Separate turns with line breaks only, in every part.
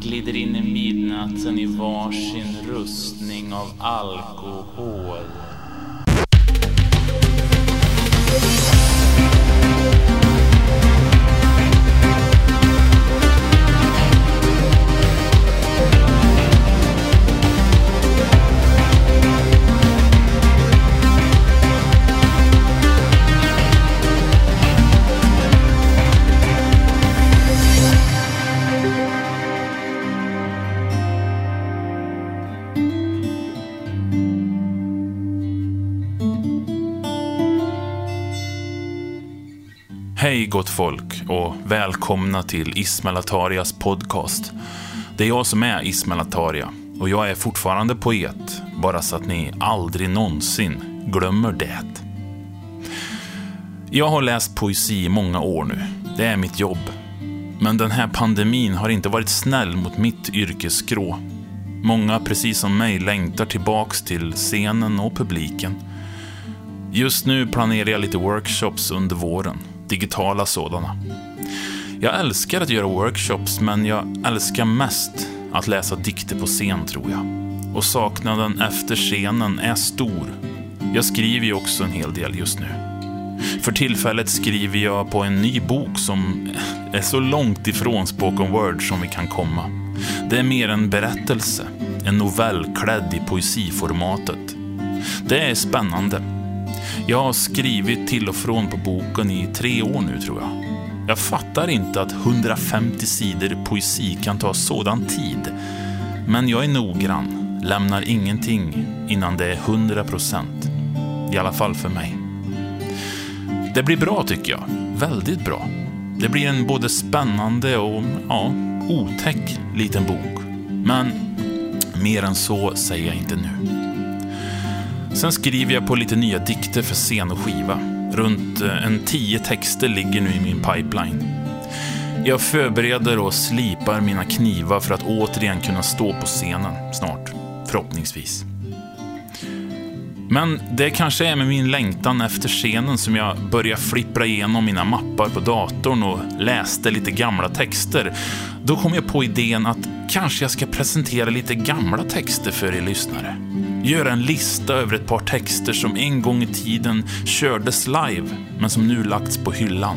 glider in i midnatten i varsin rustning av alkohol.
Gott folk och välkomna till Ismail Atarias podcast. Det är jag som är Ismail Ataria och jag är fortfarande poet, bara så att ni aldrig någonsin glömmer det. Jag har läst poesi i många år nu. Det är mitt jobb. Men den här pandemin har inte varit snäll mot mitt yrkesskrå. Många, precis som mig, längtar tillbaks till scenen och publiken. Just nu planerar jag lite workshops under våren digitala sådana. Jag älskar att göra workshops, men jag älskar mest att läsa dikter på scen, tror jag. Och saknaden efter scenen är stor. Jag skriver ju också en hel del just nu. För tillfället skriver jag på en ny bok som är så långt ifrån spoken word som vi kan komma. Det är mer en berättelse, en novell klädd i poesiformatet. Det är spännande. Jag har skrivit till och från på boken i tre år nu, tror jag. Jag fattar inte att 150 sidor poesi kan ta sådan tid. Men jag är noggrann, lämnar ingenting innan det är 100 procent. I alla fall för mig. Det blir bra, tycker jag. Väldigt bra. Det blir en både spännande och, ja, otäck liten bok. Men mer än så säger jag inte nu. Sen skriver jag på lite nya dikter för scen och skiva. Runt eh, en tio texter ligger nu i min pipeline. Jag förbereder och slipar mina knivar för att återigen kunna stå på scenen snart. Förhoppningsvis. Men det kanske är med min längtan efter scenen som jag börjar flippra igenom mina mappar på datorn och läste lite gamla texter. Då kom jag på idén att kanske jag ska presentera lite gamla texter för er lyssnare. Göra en lista över ett par texter som en gång i tiden kördes live, men som nu lagts på hyllan.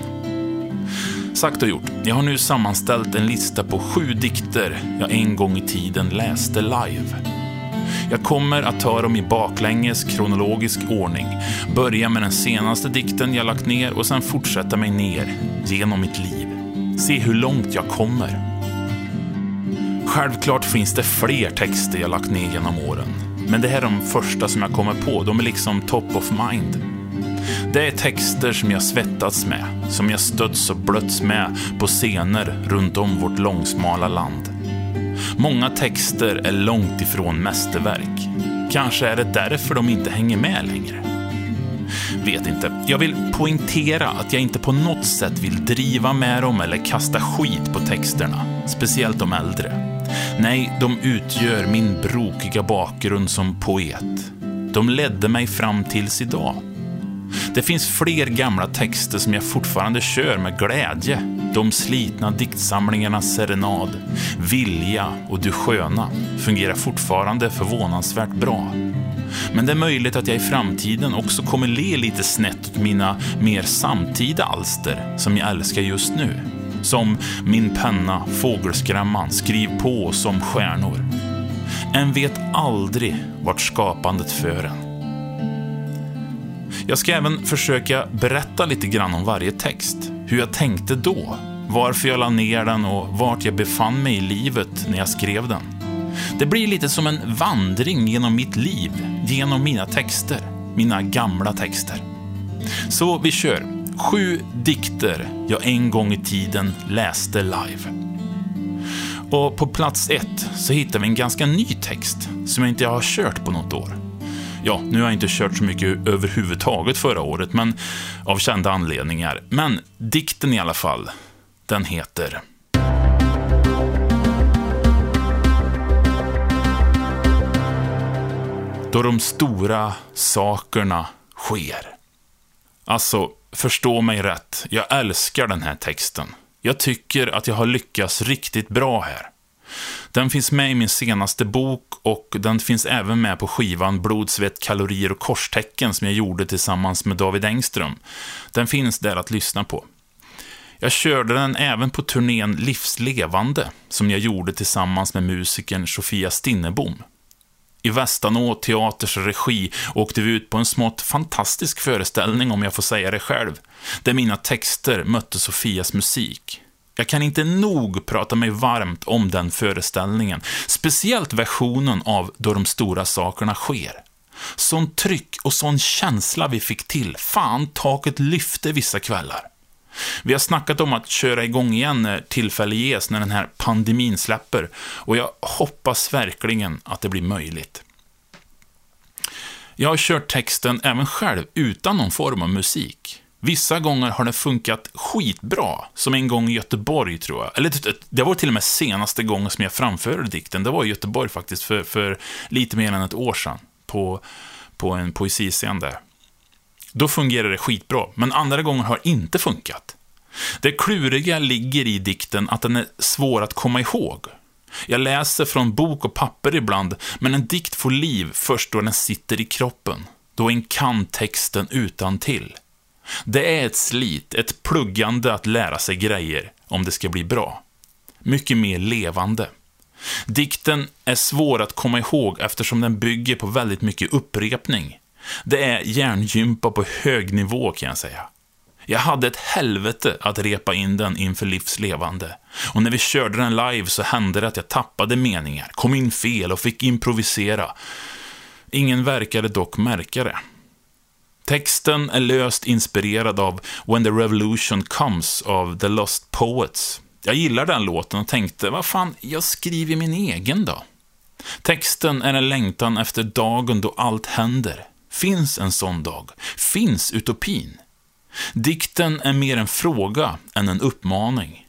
Sagt och gjort. Jag har nu sammanställt en lista på sju dikter jag en gång i tiden läste live. Jag kommer att ta dem i baklänges kronologisk ordning. Börja med den senaste dikten jag lagt ner och sen fortsätta mig ner genom mitt liv. Se hur långt jag kommer. Självklart finns det fler texter jag lagt ner genom åren. Men det här är de första som jag kommer på. De är liksom top of mind. Det är texter som jag svettats med, som jag stötts och blötts med på scener runt om vårt långsmala land. Många texter är långt ifrån mästerverk. Kanske är det därför de inte hänger med längre. Vet inte. Jag vill poängtera att jag inte på något sätt vill driva med dem eller kasta skit på texterna, speciellt de äldre. Nej, de utgör min brokiga bakgrund som poet. De ledde mig fram tills idag. Det finns fler gamla texter som jag fortfarande kör med glädje. De slitna diktsamlingarnas serenad, Vilja och Du sköna fungerar fortfarande förvånansvärt bra. Men det är möjligt att jag i framtiden också kommer le lite snett åt mina mer samtida alster som jag älskar just nu. Som Min penna, Fågelskrämman, Skriv på som stjärnor. En vet aldrig vart skapandet för en. Jag ska även försöka berätta lite grann om varje text. Hur jag tänkte då, varför jag la ner den och vart jag befann mig i livet när jag skrev den. Det blir lite som en vandring genom mitt liv, genom mina texter, mina gamla texter. Så vi kör. Sju dikter jag en gång i tiden läste live. Och på plats ett så hittar vi en ganska ny text som jag inte har kört på något år. Ja, nu har jag inte kört så mycket överhuvudtaget förra året, men av kända anledningar. Men dikten i alla fall, den heter Då de stora sakerna sker. Alltså, förstå mig rätt. Jag älskar den här texten. Jag tycker att jag har lyckats riktigt bra här. Den finns med i min senaste bok och den finns även med på skivan Blod, svett, kalorier och korstecken som jag gjorde tillsammans med David Engström. Den finns där att lyssna på. Jag körde den även på turnén Livslevande, som jag gjorde tillsammans med musikern Sofia Stinnebom. I Västanå Teaters regi åkte vi ut på en smått fantastisk föreställning, om jag får säga det själv, där mina texter mötte Sofias musik. Jag kan inte nog prata mig varmt om den föreställningen, speciellt versionen av Då de stora sakerna sker. Sån tryck och sån känsla vi fick till, fan taket lyfte vissa kvällar. Vi har snackat om att köra igång igen när tillfälle ges, när den här pandemin släpper. Och jag hoppas verkligen att det blir möjligt. Jag har kört texten även själv, utan någon form av musik. Vissa gånger har det funkat skitbra, som en gång i Göteborg, tror jag. Eller det var till och med senaste gången som jag framförde dikten. Det var i Göteborg faktiskt, för, för lite mer än ett år sedan, på, på en poesiscen där. Då fungerar det skitbra, men andra gånger har det inte funkat. Det kluriga ligger i dikten att den är svår att komma ihåg. Jag läser från bok och papper ibland, men en dikt får liv först då den sitter i kroppen. Då en kan texten utan till. Det är ett slit, ett pluggande att lära sig grejer om det ska bli bra. Mycket mer levande. Dikten är svår att komma ihåg eftersom den bygger på väldigt mycket upprepning. Det är hjärngympa på hög nivå kan jag säga. Jag hade ett helvete att repa in den inför livslevande. Och när vi körde den live så hände det att jag tappade meningar, kom in fel och fick improvisera. Ingen verkade dock märka det. Texten är löst inspirerad av When the Revolution Comes av The Lost Poets. Jag gillar den låten och tänkte, vad fan, jag skriver min egen då. Texten är en längtan efter dagen då allt händer. Finns en sån dag? Finns utopin? Dikten är mer en fråga än en uppmaning.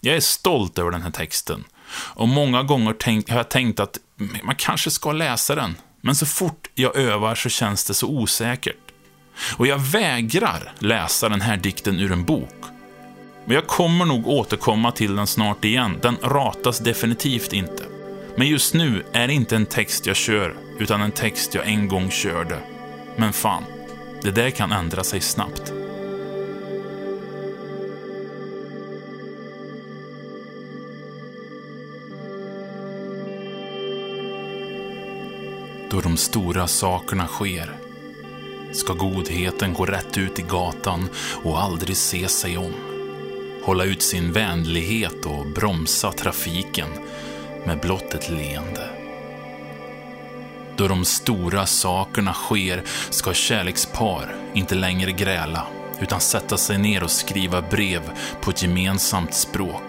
Jag är stolt över den här texten. Och många gånger tänk, har jag tänkt att man kanske ska läsa den. Men så fort jag övar så känns det så osäkert. Och jag vägrar läsa den här dikten ur en bok. Men jag kommer nog återkomma till den snart igen. Den ratas definitivt inte. Men just nu är det inte en text jag kör, utan en text jag en gång körde. Men fan, det där kan ändra sig snabbt. Då de stora sakerna sker ska godheten gå rätt ut i gatan och aldrig se sig om. Hålla ut sin vänlighet och bromsa trafiken med blott ett leende. Då de stora sakerna sker ska kärlekspar inte längre gräla utan sätta sig ner och skriva brev på ett gemensamt språk.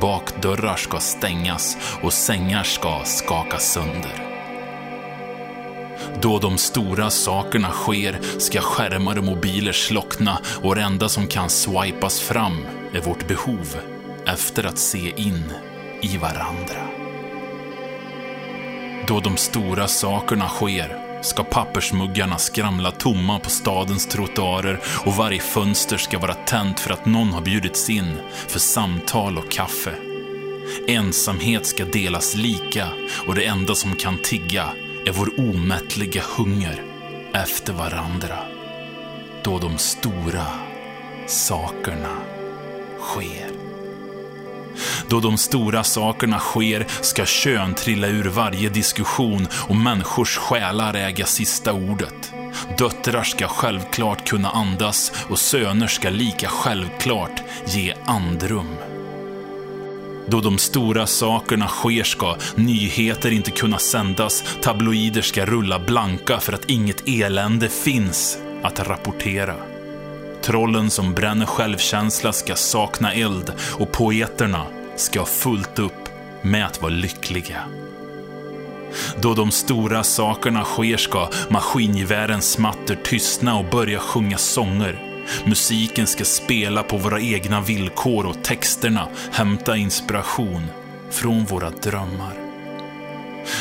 Bakdörrar ska stängas och sängar ska skakas sönder. Då de stora sakerna sker ska skärmar och mobiler slockna och det enda som kan swipas fram är vårt behov efter att se in i varandra. Då de stora sakerna sker ska pappersmuggarna skramla tomma på stadens trottoarer och varje fönster ska vara tänt för att någon har bjudits in för samtal och kaffe. Ensamhet ska delas lika och det enda som kan tigga är vår omättliga hunger efter varandra. Då de stora sakerna sker. Då de stora sakerna sker ska kön trilla ur varje diskussion och människors själar äga sista ordet. Döttrar ska självklart kunna andas och söner ska lika självklart ge andrum. Då de stora sakerna sker ska nyheter inte kunna sändas, tabloider ska rulla blanka för att inget elände finns att rapportera. Trollen som bränner självkänsla ska sakna eld och poeterna ska ha fullt upp med att vara lyckliga. Då de stora sakerna sker ska maskingevärens smatter tystna och börja sjunga sånger Musiken ska spela på våra egna villkor och texterna hämta inspiration från våra drömmar.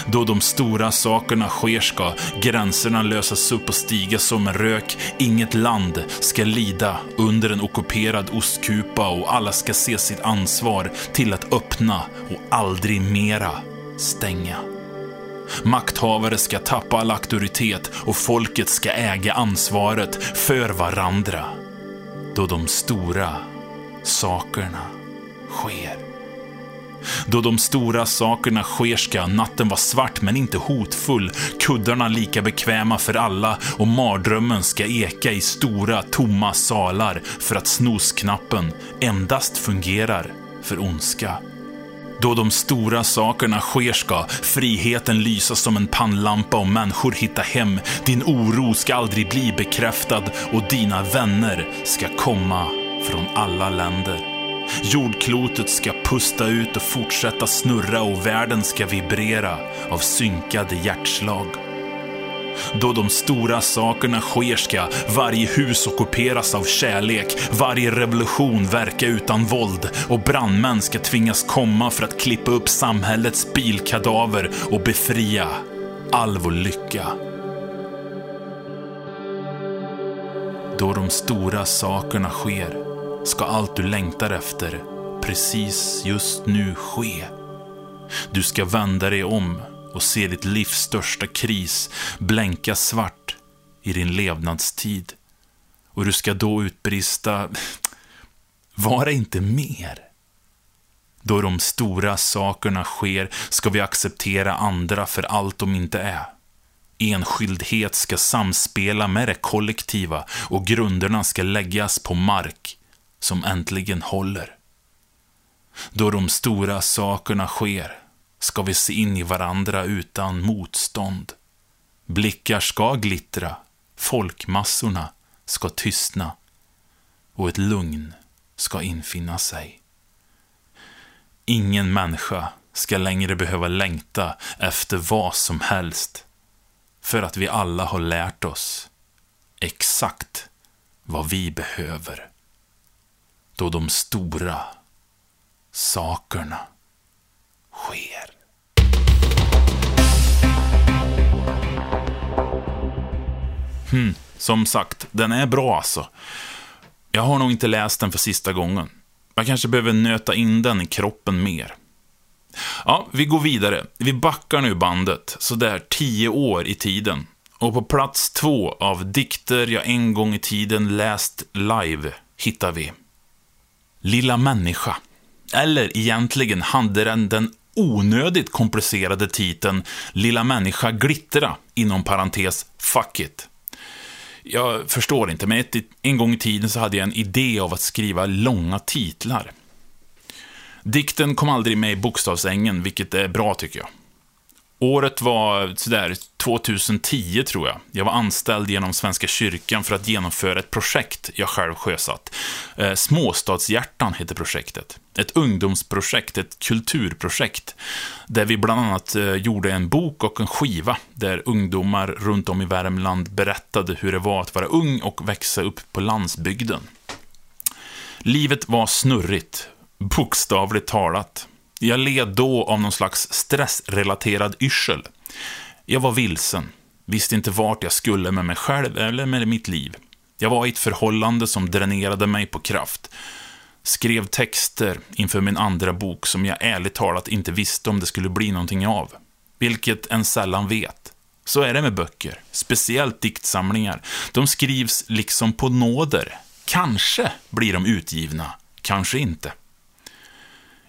Då de stora sakerna sker ska gränserna lösas upp och stiga som en rök. Inget land ska lida under en ockuperad ostkupa och alla ska se sitt ansvar till att öppna och aldrig mera stänga. Makthavare ska tappa all auktoritet och folket ska äga ansvaret för varandra. Då de stora sakerna sker. Då de stora sakerna sker ska natten vara svart men inte hotfull, kuddarna lika bekväma för alla och mardrömmen ska eka i stora, tomma salar för att snosknappen endast fungerar för ondska. Då de stora sakerna sker ska friheten lysa som en pannlampa och människor hitta hem. Din oro ska aldrig bli bekräftad och dina vänner ska komma från alla länder. Jordklotet ska pusta ut och fortsätta snurra och världen ska vibrera av synkade hjärtslag. Då de stora sakerna sker ska varje hus ockuperas av kärlek, varje revolution verka utan våld och brandmän ska tvingas komma för att klippa upp samhällets bilkadaver och befria all vår lycka. Då de stora sakerna sker ska allt du längtar efter precis just nu ske. Du ska vända dig om och se ditt livs största kris blänka svart i din levnadstid. Och du ska då utbrista, var det inte mer? Då de stora sakerna sker ska vi acceptera andra för allt de inte är. Enskildhet ska samspela med det kollektiva och grunderna ska läggas på mark som äntligen håller. Då de stora sakerna sker ska vi se in i varandra utan motstånd. Blickar ska glittra, folkmassorna ska tystna och ett lugn ska infinna sig. Ingen människa ska längre behöva längta efter vad som helst för att vi alla har lärt oss exakt vad vi behöver då de stora sakerna sker. Hmm, som sagt, den är bra alltså. Jag har nog inte läst den för sista gången. Jag kanske behöver nöta in den i kroppen mer. Ja, vi går vidare. Vi backar nu bandet, sådär tio år i tiden. Och på plats två av dikter jag en gång i tiden läst live hittar vi Lilla människa. Eller egentligen hade den den onödigt komplicerade titeln Lilla människa glittra, inom parentes, fuck it. Jag förstår inte, men ett, en gång i tiden så hade jag en idé av att skriva långa titlar. Dikten kom aldrig med i bokstavsängen, vilket är bra tycker jag. Året var sådär 2010 tror jag. Jag var anställd genom Svenska kyrkan för att genomföra ett projekt jag själv sjösatt. Eh, Småstadshjärtan heter projektet. Ett ungdomsprojekt, ett kulturprojekt. Där vi bland annat eh, gjorde en bok och en skiva där ungdomar runt om i Värmland berättade hur det var att vara ung och växa upp på landsbygden. Livet var snurrigt, bokstavligt talat. Jag led då av någon slags stressrelaterad yrsel. Jag var vilsen, visste inte vart jag skulle med mig själv eller med mitt liv. Jag var i ett förhållande som dränerade mig på kraft. Skrev texter inför min andra bok som jag ärligt talat inte visste om det skulle bli någonting av. Vilket en sällan vet. Så är det med böcker, speciellt diktsamlingar. De skrivs liksom på nåder. Kanske blir de utgivna, kanske inte.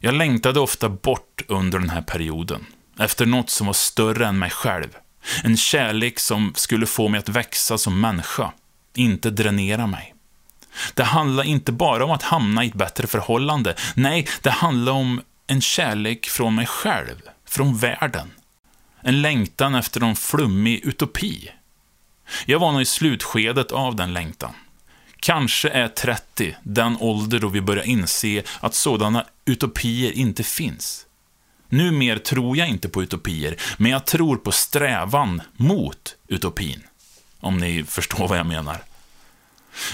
Jag längtade ofta bort under den här perioden, efter något som var större än mig själv. En kärlek som skulle få mig att växa som människa, inte dränera mig. Det handlar inte bara om att hamna i ett bättre förhållande. Nej, det handlar om en kärlek från mig själv, från världen. En längtan efter någon flummig utopi. Jag var nog i slutskedet av den längtan. Kanske är 30 den ålder då vi börjar inse att sådana utopier inte finns. Numer tror jag inte på utopier, men jag tror på strävan mot utopin. Om ni förstår vad jag menar.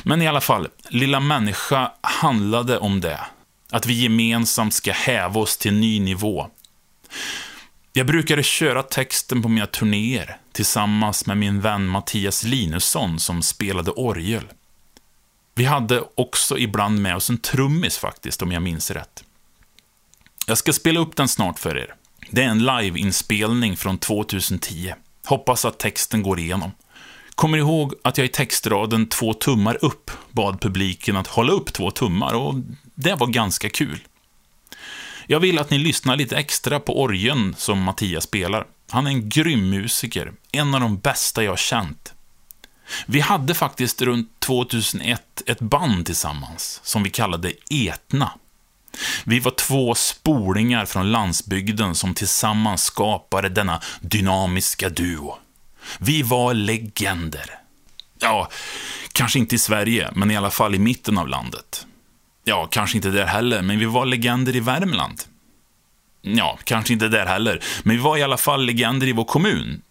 Men i alla fall, Lilla människa handlade om det. Att vi gemensamt ska häva oss till ny nivå. Jag brukade köra texten på mina turnéer tillsammans med min vän Mattias Linusson som spelade orgel. Vi hade också ibland med oss en trummis faktiskt, om jag minns rätt. Jag ska spela upp den snart för er. Det är en liveinspelning från 2010. Hoppas att texten går igenom. Kommer ihåg att jag i textraden två tummar upp bad publiken att hålla upp två tummar och det var ganska kul. Jag vill att ni lyssnar lite extra på orgeln som Mattias spelar. Han är en grym musiker, en av de bästa jag känt. Vi hade faktiskt runt 2001 ett band tillsammans som vi kallade Etna. Vi var två spolingar från landsbygden som tillsammans skapade denna dynamiska duo. Vi var legender. Ja, kanske inte i Sverige, men i alla fall i mitten av landet. Ja, kanske inte där heller, men vi var legender i Värmland. Ja, kanske inte där heller, men vi var i alla fall legender i vår kommun.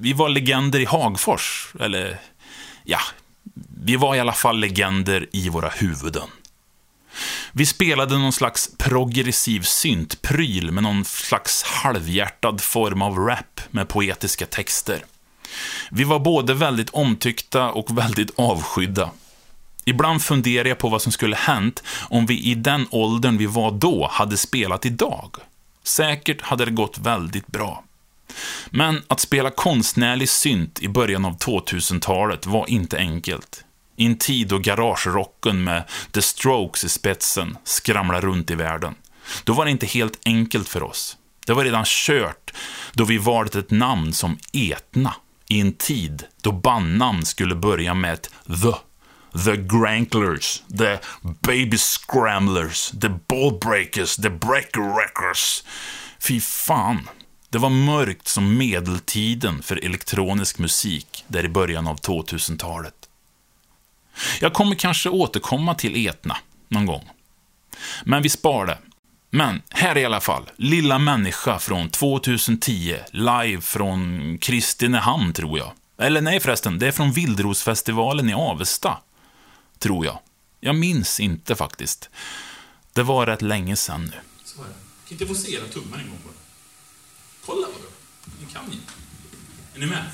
Vi var legender i Hagfors, eller ja, vi var i alla fall legender i våra huvuden. Vi spelade någon slags progressiv syntpryl med någon slags halvhjärtad form av rap med poetiska texter. Vi var både väldigt omtyckta och väldigt avskydda. Ibland funderar jag på vad som skulle hänt om vi i den åldern vi var då hade spelat idag. Säkert hade det gått väldigt bra. Men att spela konstnärlig synt i början av 2000-talet var inte enkelt. I en tid då garagerocken med The Strokes i spetsen skramlar runt i världen. Då var det inte helt enkelt för oss. Det var redan kört då vi valt ett namn som Etna i en tid då bandnamn skulle börja med ett The. The Granklers, The Baby Scramblers, The Ballbreakers, The Breaker Wreckers. Fy fan. Det var mörkt som medeltiden för elektronisk musik där i början av 2000-talet. Jag kommer kanske återkomma till Etna någon gång. Men vi spar det. Men här i alla fall, Lilla människa från 2010, live från Kristinehamn tror jag. Eller nej förresten, det är från Vildrosfestivalen i Avesta. Tror jag. Jag minns inte faktiskt. Det var rätt länge sedan nu. Så är det. Kan inte få se era tummar en gång bara? Kolla vad bra. Ni kan ju. Är ni med?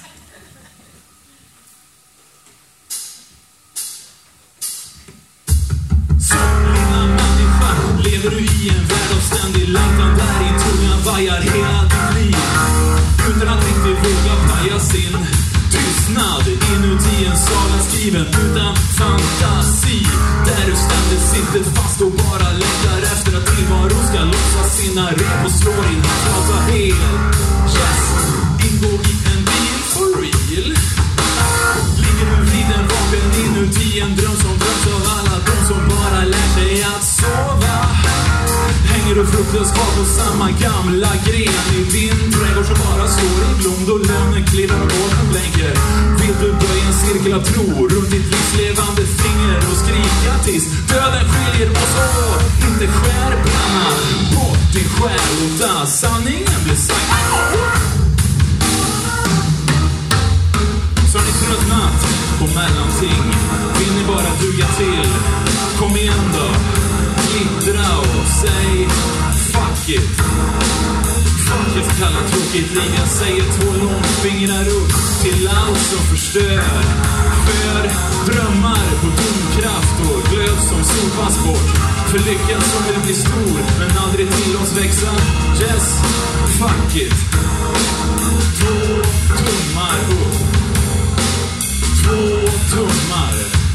lever du i en värld av ständig längtan där din tunga vajar hela ditt liv. Utan att riktigt våga paja sin tystnad inuti en saga skriven utan fantasi. Där du ständigt sitter fast och bara längtar efter att tillvaron ska lossa sina rep och slå din handflata hel. Yes, ingå i en bil for real. Ligger du vriden vaken inuti en dröm som dröms av alla de som bara lärt sig att sova hänger och fruktlöst kvar på samma gamla gren i din trädgård som bara står i blom då lönen klirrar och bollen blänker. Vill du böja en cirkel av tro runt ditt livs levande finger och skrika tills döden skiljer oss åt? Inte skär pannan bort din själ, låta sanningen blir sagd. Så har ni tröttnat på mellanting? Vill ni bara duga till? Kom igen då glittra och säg fuck it. Fuck ett kallat tråkigt liv. Jag säger två långfingrar upp till allt som förstör. Skör drömmar på domkraft och glöd som sopas bort. För lyckan som vill bli stor men aldrig tillåts växa. Yes, fuck it. Två tummar upp. Två tummar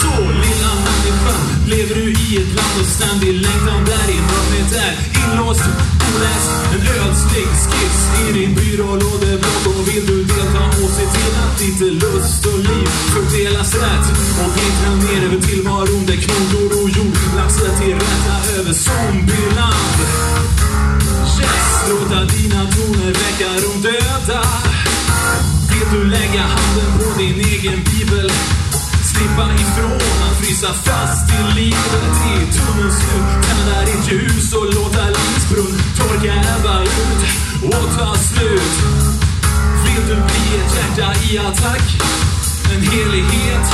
så lilla människa lever du i ett land av ständig längtan där din mörkret är inlåst, oläst. En ödslig skiss i din byrålådeblock och vill du delta och se till att ditt lust och liv fördelas rätt och glittra ner över tillvaron där knoddor och jord lagt sig till rätta över zombieland. Yes, låta dina toner väcka de döda. Vill du lägga handen på din egen bibel slippa ifrån att frysa fast i livet i tunnelns slut. Tända ditt ljus och låta livets brunn torka ebba ut och ta slut. Vill du bli ett hjärta i attack? En helighet?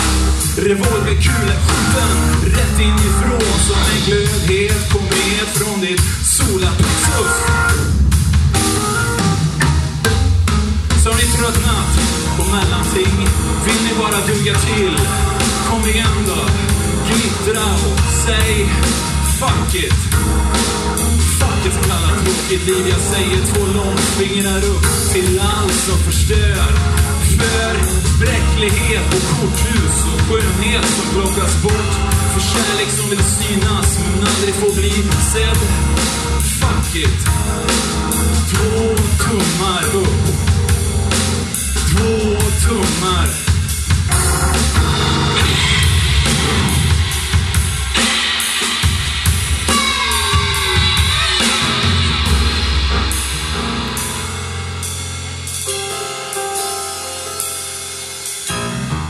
Revolverkula skjuten rätt inifrån som en glödhet komet från ditt solaplexus.
Har ni tröttnat på mellanting? Vill ni bara duga till? Kom igen då, glittra och säg fuck it. Fuck ett så kallat tråkigt liv. Jag säger två långfingrar upp till allt som förstör. För bräcklighet och korthus och skönhet som plockas bort. För kärlek som vill synas men aldrig får bli sedd. Fuck it. Två tummar upp. Två tummar.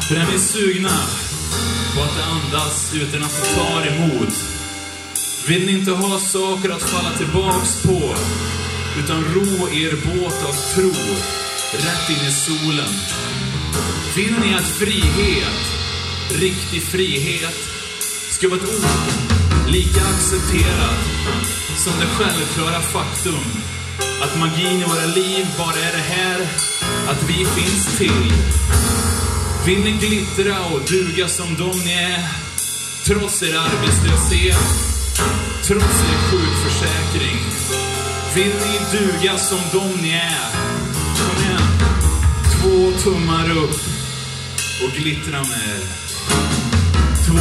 För är ni sugna på att andas utan att det tar emot? Vill ni inte ha saker att falla tillbaks på? Utan ro er båt av tro, rätt in i solen. Vill ni att frihet, riktig frihet, ska vara ett ord lika accepterat som det självklara faktum att magin i våra liv bara är det här att vi finns till. Vill ni glittra och duga som de ni är? Trots er arbetslöshet, trots er sjukförsäkring. Vill ni duga som de ni är? Två tummar upp och glittra med. Två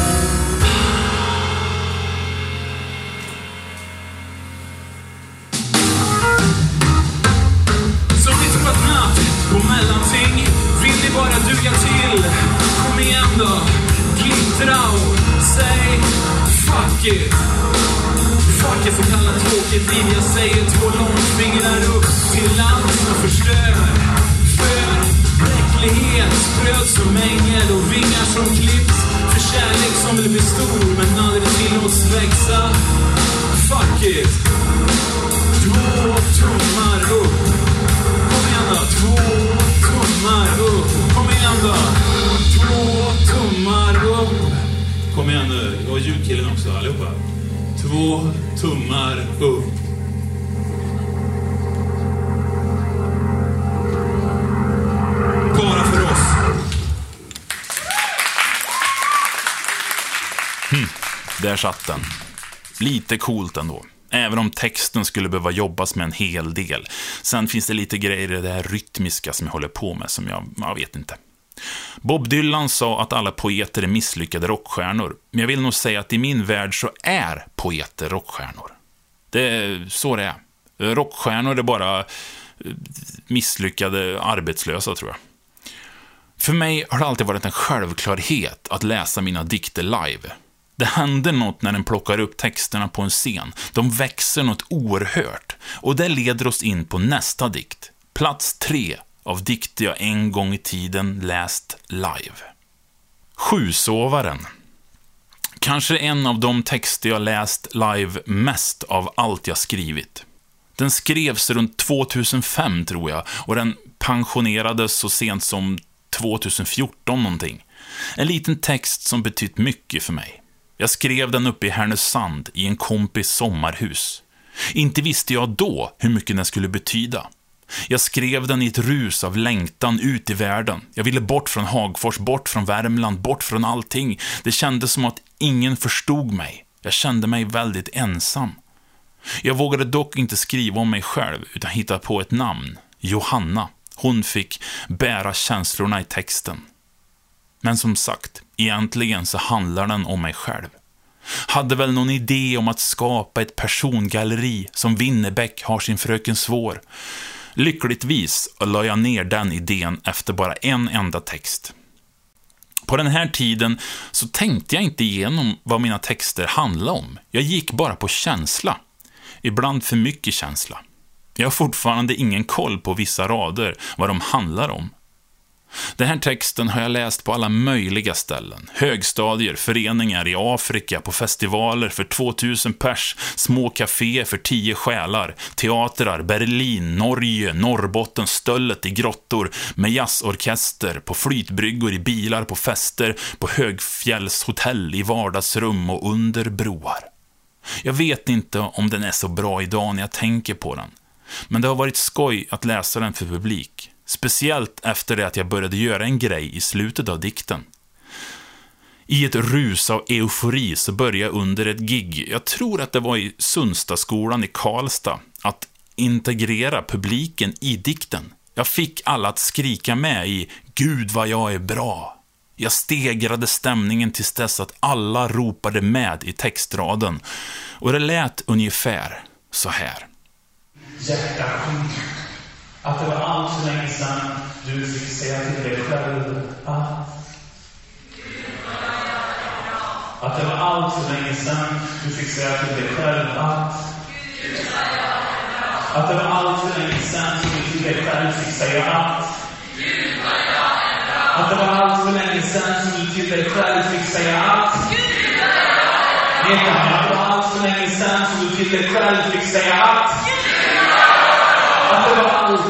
Som ni tröttnat på mellanting Vill ni bara duga till? Kom igen då Glittra och säg Fuck it Fuck it så kallat tråkigt liv Jag säger två långfingrar upp till land som förstör bräcklighet Bröd som mängel och vingar som klipps För kärlek som vill bli stor men aldrig tillåts växa Fuck it Två tummar upp Kom igen då, två tummar upp. Kom igen då, två tummar upp. Kom igen nu, och ljudkillen också allihopa. Två tummar upp.
Där satt den. Lite coolt ändå. Även om texten skulle behöva jobbas med en hel del. Sen finns det lite grejer i det här rytmiska som jag håller på med som jag, jag vet inte. Bob Dylan sa att alla poeter är misslyckade rockstjärnor. Men jag vill nog säga att i min värld så är poeter rockstjärnor. Det är så det är. Rockstjärnor är bara eh, misslyckade arbetslösa, tror jag. För mig har det alltid varit en självklarhet att läsa mina dikter live. Det händer något när den plockar upp texterna på en scen. De växer något oerhört. Och det leder oss in på nästa dikt. Plats tre av dikter jag en gång i tiden läst live. Sjusovaren. Kanske en av de texter jag läst live mest av allt jag skrivit. Den skrevs runt 2005, tror jag, och den pensionerades så sent som 2014 någonting. En liten text som betytt mycket för mig. Jag skrev den uppe i Härnösand i en kompis sommarhus. Inte visste jag då hur mycket den skulle betyda. Jag skrev den i ett rus av längtan ut i världen. Jag ville bort från Hagfors, bort från Värmland, bort från allting. Det kändes som att ingen förstod mig. Jag kände mig väldigt ensam. Jag vågade dock inte skriva om mig själv, utan hitta på ett namn. Johanna. Hon fick bära känslorna i texten. Men som sagt, egentligen så handlar den om mig själv. Hade väl någon idé om att skapa ett persongalleri som Winnerbäck har sin Fröken Svår. Lyckligtvis la jag ner den idén efter bara en enda text. På den här tiden så tänkte jag inte igenom vad mina texter handlade om. Jag gick bara på känsla. Ibland för mycket känsla. Jag har fortfarande ingen koll på vissa rader, vad de handlar om. Den här texten har jag läst på alla möjliga ställen. Högstadier, föreningar i Afrika, på festivaler för 2000 pers, små kaféer för 10 själar, teatrar, Berlin, Norge, Norrbotten, Stöllet i grottor, med jazzorkester, på flytbryggor, i bilar, på fester, på högfjällshotell, i vardagsrum och under broar. Jag vet inte om den är så bra idag när jag tänker på den. Men det har varit skoj att läsa den för publik. Speciellt efter det att jag började göra en grej i slutet av dikten. I ett rus av eufori så började jag under ett gig, jag tror att det var i Sundstaskolan i Karlstad, att integrera publiken i dikten. Jag fick alla att skrika med i “Gud vad jag är bra”. Jag stegrade stämningen tills dess att alla ropade med i textraden. Och det lät ungefär så här.
Hjärta Att det var allt för länge sedan du fick säga till dig själv att Att det var allt för länge sedan du fick säga till dig själv att Att det var allt för länge sedan du till dig själv fick säga att Att det var allt för länge sedan som du till dig själv fick säga att Vet att det var allt för länge sedan som du till dig själv fick säga Att det var allt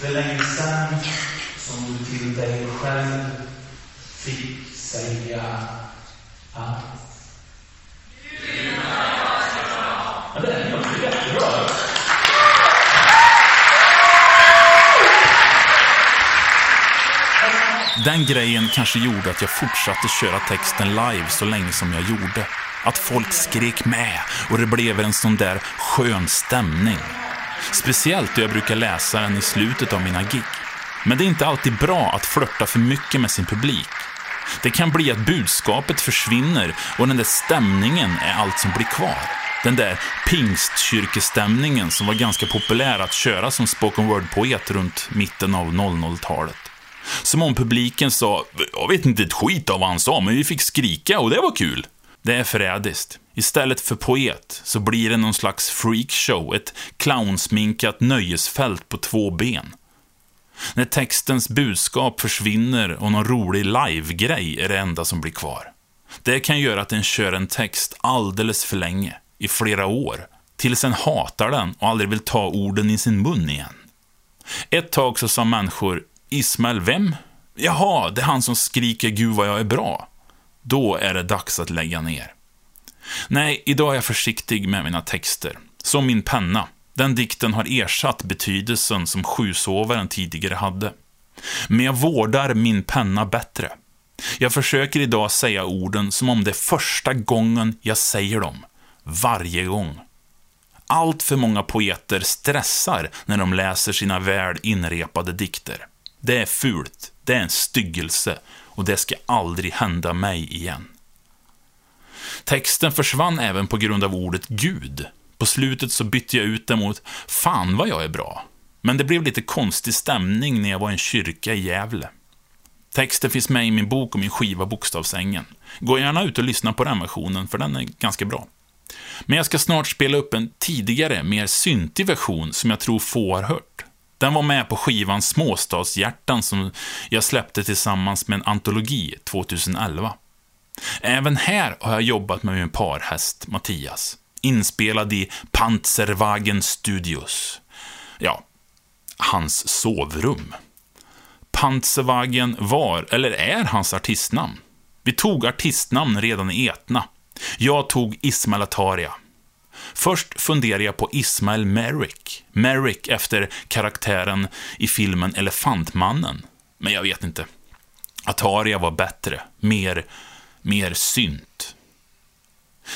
för länge sedan som du till dig själv fick säga att Ja, det är nog jättebra.
Den grejen kanske gjorde att jag fortsatte köra texten live så länge som jag gjorde. Att folk skrek med och det blev en sån där skön stämning. Speciellt då jag brukar läsa den i slutet av mina gig. Men det är inte alltid bra att flörta för mycket med sin publik. Det kan bli att budskapet försvinner och den där stämningen är allt som blir kvar. Den där pingstkyrkestämningen som var ganska populär att köra som spoken word-poet runt mitten av 00-talet. Som om publiken sa, jag vet inte ett skit av vad han sa, men vi fick skrika och det var kul. Det är förrädiskt. Istället för poet så blir det någon slags freakshow, ett clownsminkat nöjesfält på två ben. När textens budskap försvinner och någon rolig live-grej är det enda som blir kvar. Det kan göra att en kör en text alldeles för länge, i flera år, tills en hatar den och aldrig vill ta orden i sin mun igen. Ett tag så sa människor, Ismael vem? Jaha, det är han som skriker Gud vad jag är bra. Då är det dags att lägga ner. Nej, idag är jag försiktig med mina texter. Som min penna. Den dikten har ersatt betydelsen som sjusovaren tidigare hade. Men jag vårdar min penna bättre. Jag försöker idag säga orden som om det är första gången jag säger dem. Varje gång. Allt för många poeter stressar när de läser sina väl inrepade dikter. Det är fult, det är en styggelse och det ska aldrig hända mig igen. Texten försvann även på grund av ordet Gud. På slutet så bytte jag ut det mot Fan vad jag är bra. Men det blev lite konstig stämning när jag var i en kyrka i Gävle. Texten finns med i min bok och min skiva Bokstavsängen. Gå gärna ut och lyssna på den versionen, för den är ganska bra. Men jag ska snart spela upp en tidigare, mer syntig version som jag tror få har hört. Den var med på skivan Småstadshjärtan som jag släppte tillsammans med en antologi 2011. Även här har jag jobbat med min parhäst Mattias, inspelad i Panzerwagen Studios. Ja, hans sovrum. Panzerwagen var, eller är, hans artistnamn. Vi tog artistnamn redan i Etna. Jag tog Ismail Ataria. Först funderade jag på Ismail Merrick. Merrick efter karaktären i filmen Elefantmannen. Men jag vet inte. Ataria var bättre. Mer, mer synt.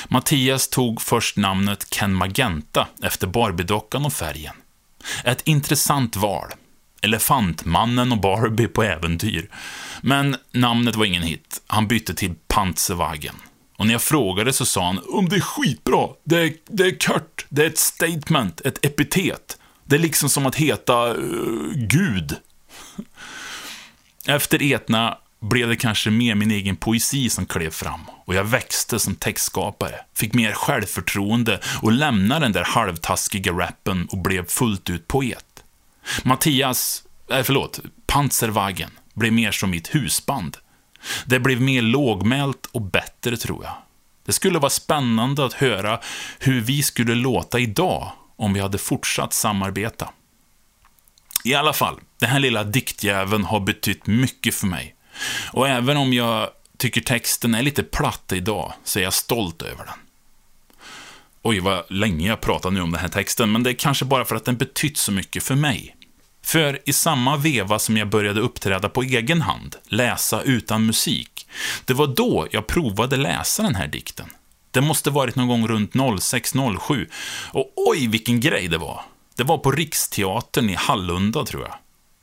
Mattias tog först namnet Ken Magenta efter Barbiedockan och färgen. Ett intressant val. Elefantmannen och Barbie på äventyr. Men namnet var ingen hit. Han bytte till Panzerwagen. Och när jag frågade så sa han om det är skitbra. Det är, det är kört. Det är ett statement, ett epitet. Det är liksom som att heta uh, Gud. Efter Etna blev det kanske mer min egen poesi som klev fram och jag växte som textskapare, fick mer självförtroende och lämnade den där halvtaskiga rappen och blev fullt ut poet. Mattias, äh, förlåt, Panzerwagen blev mer som mitt husband. Det blev mer lågmält och bättre, tror jag. Det skulle vara spännande att höra hur vi skulle låta idag om vi hade fortsatt samarbeta. I alla fall, den här lilla diktjäveln har betytt mycket för mig. Och även om jag tycker texten är lite platt idag, så är jag stolt över den. Oj, vad länge jag pratar nu om den här texten, men det är kanske bara för att den betytt så mycket för mig. För i samma veva som jag började uppträda på egen hand, läsa utan musik, det var då jag provade läsa den här dikten. Det måste varit någon gång runt 06-07. Och oj, vilken grej det var. Det var på Riksteatern i Hallunda, tror jag.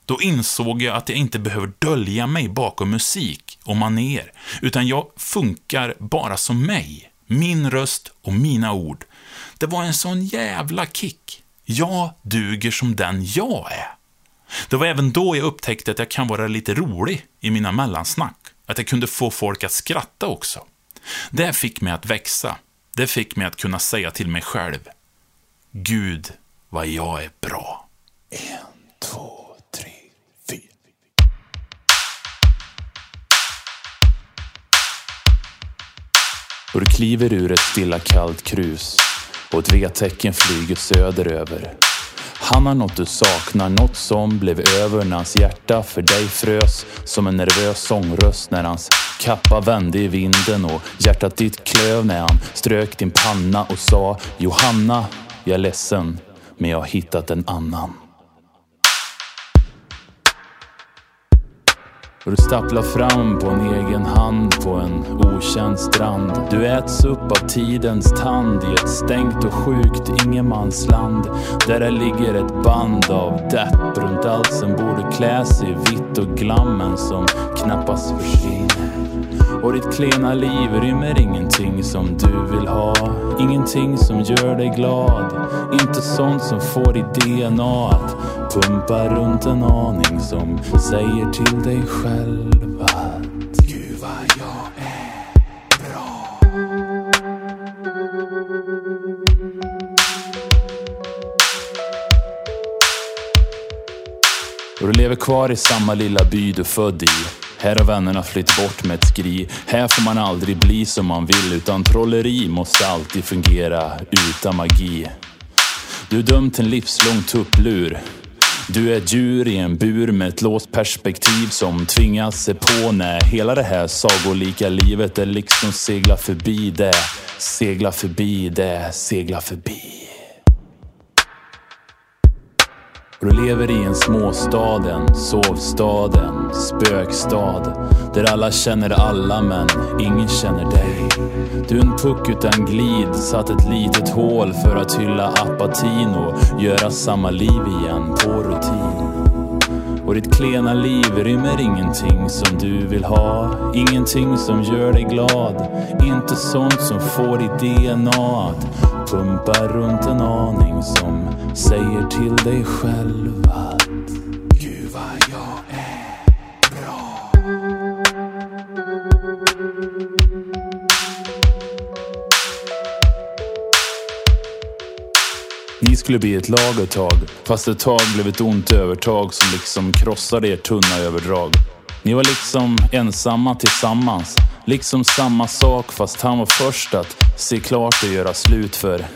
Då insåg jag att jag inte behöver dölja mig bakom musik och maner, utan jag funkar bara som mig. Min röst och mina ord. Det var en sån jävla kick. Jag duger som den jag är. Det var även då jag upptäckte att jag kan vara lite rolig i mina mellansnack. Att jag kunde få folk att skratta också. Det fick mig att växa. Det fick mig att kunna säga till mig själv. Gud, vad jag är bra. En, två, tre, fyra. Och du kliver ur ett stilla kallt krus och ett V-tecken flyger söderöver. Han har något du saknar, något som blev över när hans hjärta för dig frös som en nervös sångröst när hans kappa vände i vinden och hjärtat ditt klöv när han strök din panna och sa Johanna, jag är ledsen, men jag har hittat en annan. Och du stapplar fram på en egen hand på en okänd strand. Du äts upp av tidens tand i ett stängt och sjukt ingenmansland. Där det ligger ett band av depp runt allt som borde klä sig i vitt och glammen som knappast försvinner. Och ditt klena liv rymmer ingenting som du vill ha. Ingenting som gör dig glad. Inte sånt som får ditt DNA att pumpa runt en aning som säger till dig själv att Gud vad jag är bra. Och du lever kvar i samma lilla by du född i. Här har vännerna flytt bort med ett skri. Här får man aldrig bli som man vill utan trolleri måste alltid fungera utan magi. Du är dömd till en livslång tupplur. Du är ett djur i en bur med ett låst perspektiv som tvingas se på när hela det här sagolika livet är liksom segla förbi det, segla förbi det, segla förbi. Och du lever i en småstad, en sovstad, en spökstad. Där alla känner alla men ingen känner dig. Du är en puck utan glid, satt ett litet hål för att hylla apatin och göra samma liv igen på rutin. Och ditt klena liv rymmer ingenting som du vill ha. Ingenting som gör dig glad. Inte sånt som får ditt DNA att pumpa runt en aning som säger till dig själv att skulle bli ett lag ett tag, fast ett tag blev ett ont övertag som liksom krossade er tunna överdrag. Ni var liksom ensamma tillsammans, liksom samma sak fast han var först att se klart och göra slut för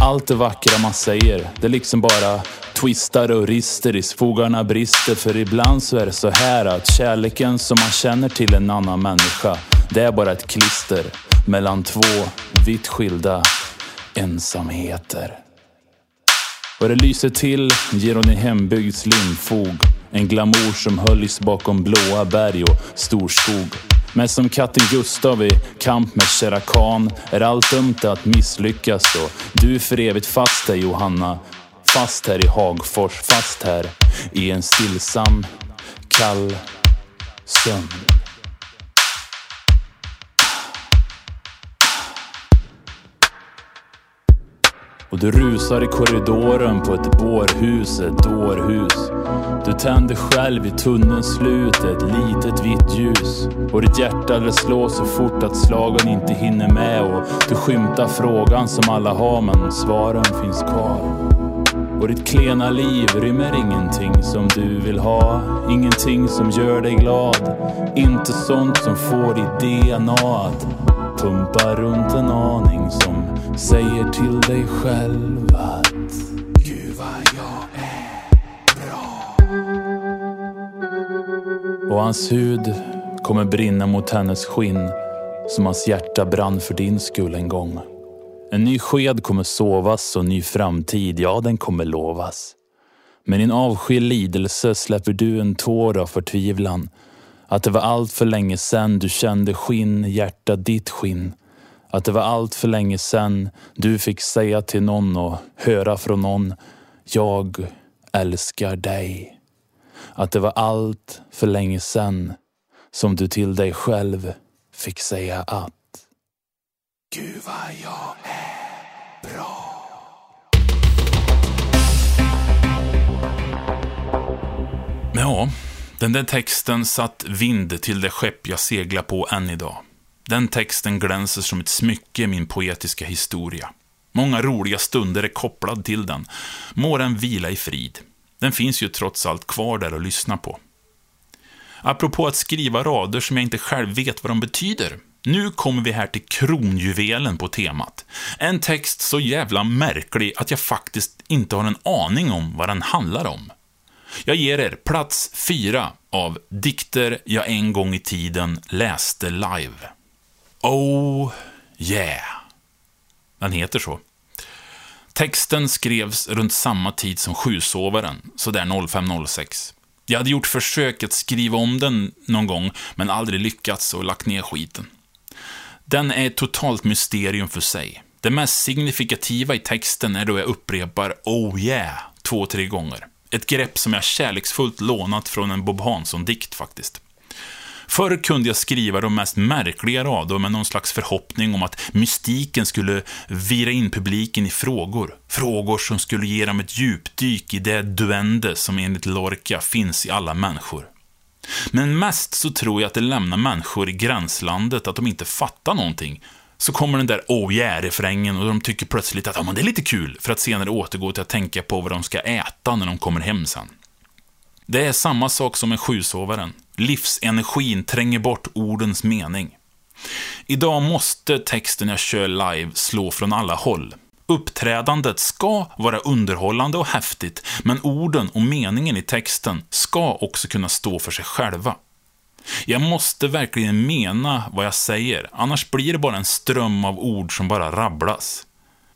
allt det vackra man säger, det liksom bara twistar och rister i fogarna brister. För ibland så är det så här att kärleken som man känner till en annan människa, det är bara ett klister mellan två vitt skilda ensamheter. Och det lyser till ger hon i hembygds limfog. En glamour som höljs bakom blåa berg och storskog. Men som katten Gustav i kamp med Sherakan är allt dömt att misslyckas och du är för evigt fast här Johanna. Fast här i Hagfors, fast här i en stillsam, kall sömn. Och du rusar i korridoren på ett bårhus, ett dårhus. Du tänder själv i tunnelns slut ett litet vitt ljus. Och ditt hjärta det slår så fort att slagen inte hinner med. Och du skymtar frågan som alla har men svaren finns kvar. Och ditt klena liv rymmer ingenting som du vill ha. Ingenting som gör dig glad. Inte sånt som får ditt DNA att pumpa runt en aning som säger till dig själv att Gud vad jag är bra. Och hans hud kommer brinna mot hennes skinn som hans hjärta brann för din skull en gång. En ny sked kommer sovas och ny framtid, ja den kommer lovas. Med din avsky lidelse släpper du en tår av förtvivlan. Att det var allt för länge sen du kände skinn, hjärta ditt skinn. Att det var allt för länge sen du fick säga till någon och höra från någon, jag älskar dig. Att det var allt för länge sen som du till dig själv fick säga att Gud vad jag är bra. Ja, den där texten satt vind till det skepp jag seglar på än idag. Den texten glänser som ett smycke i min poetiska historia. Många roliga stunder är kopplade till den. Må den vila i frid. Den finns ju trots allt kvar där att lyssna på. Apropå att skriva rader som jag inte själv vet vad de betyder. Nu kommer vi här till kronjuvelen på temat. En text så jävla märklig att jag faktiskt inte har en aning om vad den handlar om. Jag ger er plats fyra av dikter jag en gång i tiden läste live. Oh yeah. Den heter så. Texten skrevs runt samma tid som Sjusovaren, sådär 05.06. Jag hade gjort försök att skriva om den någon gång, men aldrig lyckats och lagt ner skiten. Den är ett totalt mysterium för sig. Det mest signifikativa i texten är då jag upprepar ”Oh yeah” två, tre gånger. Ett grepp som jag kärleksfullt lånat från en Bob Hansson-dikt faktiskt. Förr kunde jag skriva de mest märkliga rader med någon slags förhoppning om att mystiken skulle vira in publiken i frågor. Frågor som skulle ge dem ett djupdyk i det duende som enligt Lorca finns i alla människor. Men mest så tror jag att det lämnar människor i gränslandet att de inte fattar någonting. Så kommer den där oh yeah-refrängen och de tycker plötsligt att ”Ja, men det är lite kul, för att senare återgå till att tänka på vad de ska äta när de kommer hem sen. Det är samma sak som med sjusovaren. Livsenergin tränger bort ordens mening. Idag måste texten jag kör live slå från alla håll. Uppträdandet ska vara underhållande och häftigt, men orden och meningen i texten ska också kunna stå för sig själva. Jag måste verkligen mena vad jag säger, annars blir det bara en ström av ord som bara rabblas.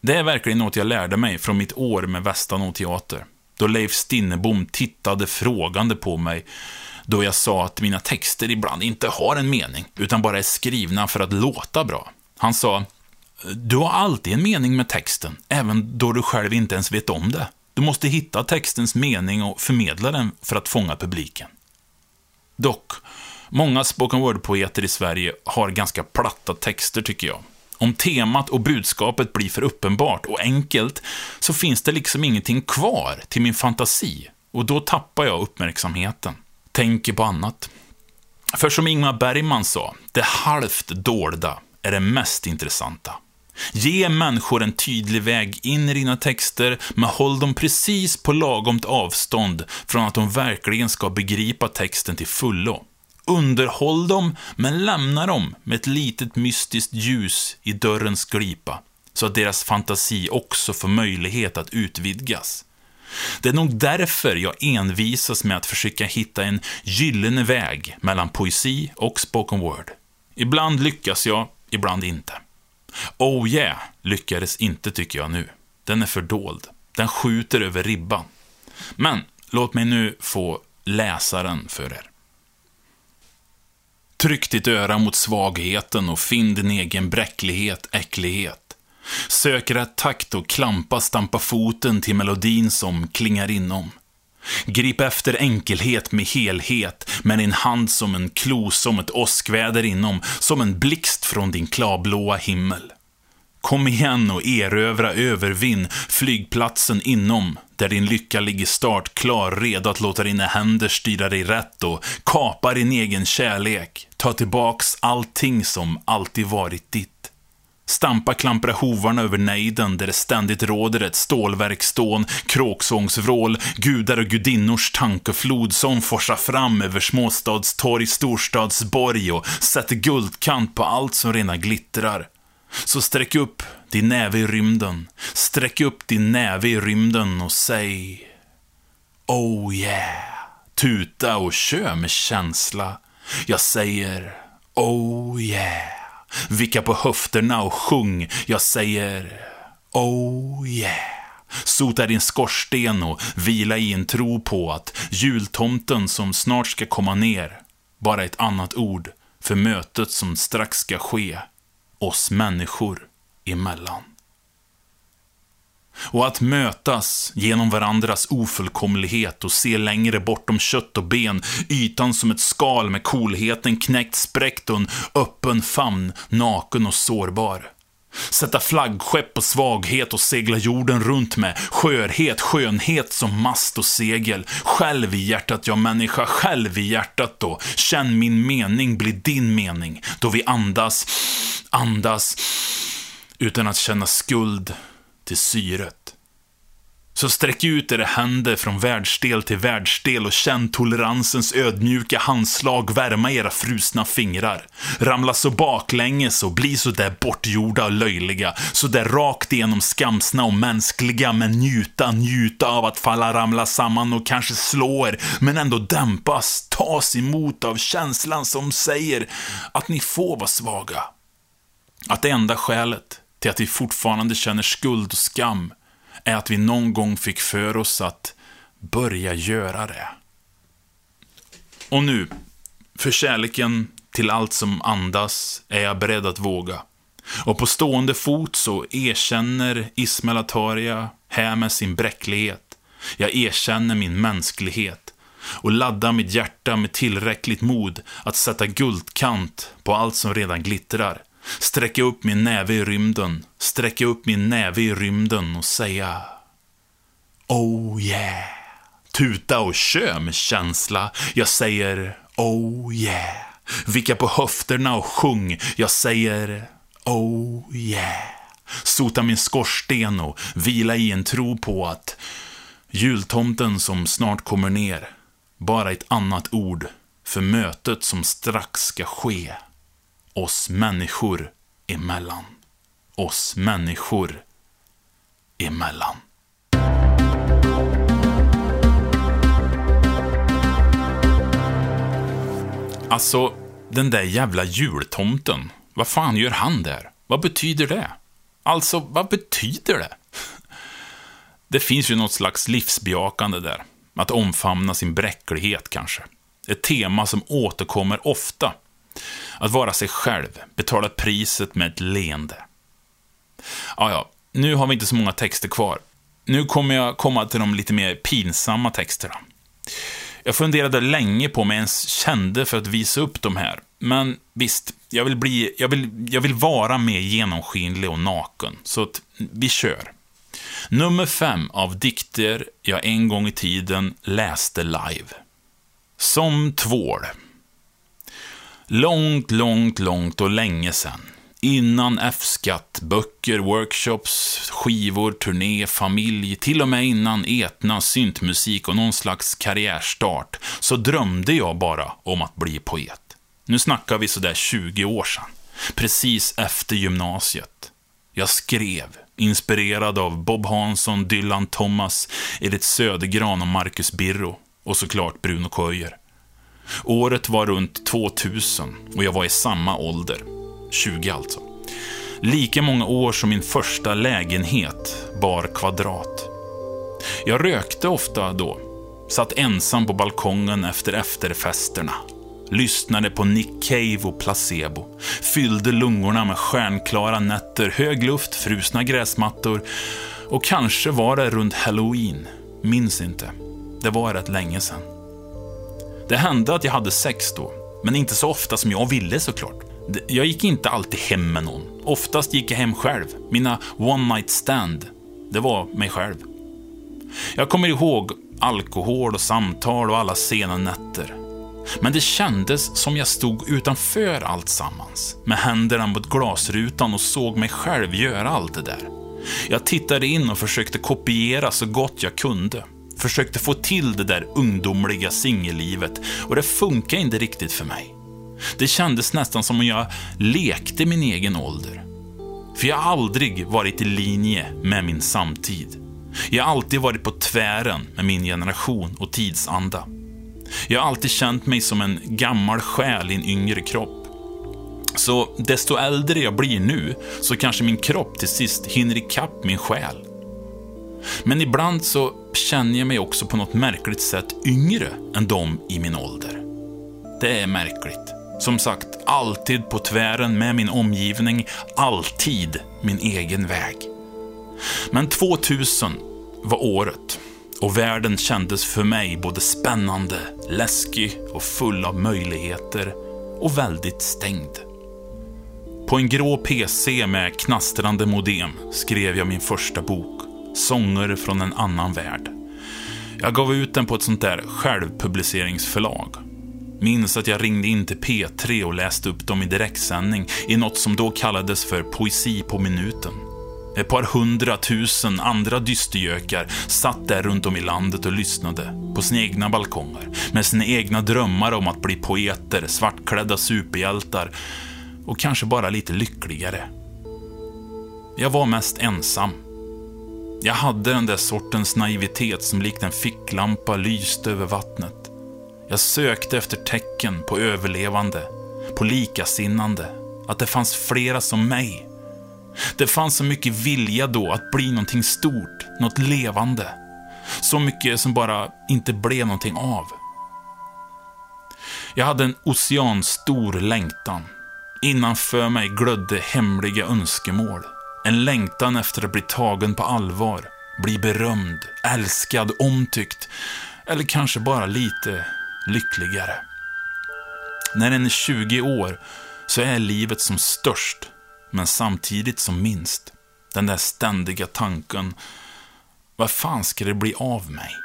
Det är verkligen något jag lärde mig från mitt år med Västanå teater då Leif Stinnebom tittade frågande på mig då jag sa att mina texter ibland inte har en mening, utan bara är skrivna för att låta bra. Han sa, du har alltid en mening med texten, även då du själv inte ens vet om det. Du måste hitta textens mening och förmedla den för att fånga publiken. Dock, många spoken word-poeter i Sverige har ganska platta texter, tycker jag. Om temat och budskapet blir för uppenbart och enkelt, så finns det liksom ingenting kvar till min fantasi. Och då tappar jag uppmärksamheten. Tänker på annat. För som Ingmar Bergman sa, det halvt dolda är det mest intressanta. Ge människor en tydlig väg in i dina texter, men håll dem precis på lagomt avstånd från att de verkligen ska begripa texten till fullo. Underhåll dem, men lämna dem med ett litet mystiskt ljus i dörrens glipa, så att deras fantasi också får möjlighet att utvidgas. Det är nog därför jag envisas med att försöka hitta en gyllene väg mellan poesi och spoken word. Ibland lyckas jag, ibland inte. Oh yeah lyckades inte tycker jag nu. Den är för dold. Den skjuter över ribban. Men låt mig nu få läsaren för er. Tryck ditt öra mot svagheten och finn din egen bräcklighet, äcklighet. Sök rätt takt och klampa, stampa foten till melodin som klingar inom. Grip efter enkelhet med helhet, med din hand som en klo, som ett åskväder inom, som en blixt från din klarblåa himmel. Kom igen och erövra, övervinn flygplatsen inom, där din lycka ligger start klar, redo att låta dina händer styra dig rätt och kapa din egen kärlek. Ta tillbaks allting som alltid varit ditt. Stampa klampra hovarna över nejden där det ständigt råder ett stålverkstån, kråksångsvrål, gudar och gudinnors tankeflod som forsar fram över småstadstorg, storstadsborg och sätter guldkant på allt som rena glittrar. Så sträck upp din näve i rymden, sträck upp din näve i rymden och säg Oh yeah. Tuta och kö med känsla. Jag säger Oh yeah. Vicka på höfterna och sjung. Jag säger Oh yeah. Sota din skorsten och vila i en tro på att jultomten som snart ska komma ner bara ett annat ord för mötet som strax ska ske oss människor emellan. Och att mötas genom varandras ofullkomlighet och se längre bortom kött och ben, ytan som ett skal med coolheten knäckt spräckt och en öppen famn, naken och sårbar. Sätta flaggskepp på svaghet och segla jorden runt med skörhet, skönhet som mast och segel. Själv i hjärtat, ja människa, själv i hjärtat då. Känn min mening bli din mening, då vi andas, andas, utan att känna skuld till syret. Så sträck ut era händer från världsdel till världsdel och känn toleransens ödmjuka handslag värma era frusna fingrar. Ramla så baklänges och bli så där bortgjorda och löjliga, så där rakt igenom skamsna och mänskliga, men njuta, njuta av att falla, ramla samman och kanske slå er, men ändå dämpas, tas emot av känslan som säger att ni får vara svaga. Att det enda skälet till att vi fortfarande känner skuld och skam är att vi någon gång fick för oss att börja göra det. Och nu, för kärleken till allt som andas är jag beredd att våga. Och på stående fot så erkänner Ismail Ataria här med sin bräcklighet. Jag erkänner min mänsklighet och laddar mitt hjärta med tillräckligt mod att sätta guldkant på allt som redan glittrar. Sträcka upp min näve i rymden, sträcka upp min näve i rymden och säga Oh yeah. Tuta och kö med känsla. Jag säger Oh yeah. Vicka på höfterna och sjung. Jag säger Oh yeah. Sota min skorsten och vila i en tro på att jultomten som snart kommer ner bara ett annat ord för mötet som strax ska ske oss människor emellan. Oss människor emellan. Alltså, den där jävla jultomten. Vad fan gör han där? Vad betyder det? Alltså, vad betyder det? Det finns ju något slags livsbejakande där. Att omfamna sin bräcklighet kanske. Ett tema som återkommer ofta att vara sig själv, betala priset med ett leende. Ja, ja, nu har vi inte så många texter kvar. Nu kommer jag komma till de lite mer pinsamma texterna. Jag funderade länge på om jag ens kände för att visa upp de här. Men visst, jag vill, bli, jag vill, jag vill vara mer genomskinlig och naken. Så att vi kör. Nummer fem av dikter jag en gång i tiden läste live. Som tvål. Långt, långt, långt och länge sen. Innan F-skatt, böcker, workshops, skivor, turné, familj, till och med innan etna, syntmusik och någon slags karriärstart, så drömde jag bara om att bli poet. Nu snackar vi sådär 20 år sedan. Precis efter gymnasiet. Jag skrev, inspirerad av Bob Hansson, Dylan Thomas, Edith Södergran och Marcus Birro. Och såklart Bruno Köjer. Året var runt 2000 och jag var i samma ålder. 20 alltså. Lika många år som min första lägenhet bar kvadrat. Jag rökte ofta då. Satt ensam på balkongen efter efterfesterna. Lyssnade på Nick Cave och Placebo. Fyllde lungorna med stjärnklara nätter, hög luft, frusna gräsmattor. Och kanske var det runt halloween. Minns inte. Det var rätt länge sedan. Det hände att jag hade sex då, men inte så ofta som jag ville såklart. Jag gick inte alltid hem med någon. Oftast gick jag hem själv. Mina one night stand, det var mig själv. Jag kommer ihåg alkohol och samtal och alla sena nätter. Men det kändes som jag stod utanför allt sammans, med händerna mot glasrutan och såg mig själv göra allt det där. Jag tittade in och försökte kopiera så gott jag kunde försökte få till det där ungdomliga singellivet och det funkade inte riktigt för mig. Det kändes nästan som om jag lekte min egen ålder. För jag har aldrig varit i linje med min samtid. Jag har alltid varit på tvären med min generation och tidsanda. Jag har alltid känt mig som en gammal själ i en yngre kropp. Så desto äldre jag blir nu, så kanske min kropp till sist hinner ikapp min själ. Men ibland så känner jag mig också på något märkligt sätt yngre än de i min ålder. Det är märkligt. Som sagt, alltid på tvären med min omgivning, alltid min egen väg. Men 2000 var året och världen kändes för mig både spännande, läskig och full av möjligheter och väldigt stängd. På en grå PC med knastrande modem skrev jag min första bok, Sånger från en annan värld. Jag gav ut den på ett sånt där självpubliceringsförlag. Minns att jag ringde in till P3 och läste upp dem i direktsändning i något som då kallades för Poesi på minuten. Ett par hundratusen andra dystergökar satt där runt om i landet och lyssnade på sina egna balkonger med sina egna drömmar om att bli poeter, svartklädda superhjältar och kanske bara lite lyckligare. Jag var mest ensam. Jag hade den där sortens naivitet som likt en ficklampa lyste över vattnet. Jag sökte efter tecken på överlevande, på likasinnande, att det fanns flera som mig. Det fanns så mycket vilja då att bli någonting stort, något levande. Så mycket som bara inte blev någonting av. Jag hade en oceanstor längtan. Innanför mig glödde hemliga önskemål. En längtan efter att bli tagen på allvar, bli berömd, älskad, omtyckt. Eller kanske bara lite lyckligare. När en är 20 år så är livet som störst, men samtidigt som minst. Den där ständiga tanken, vad fan ska det bli av mig?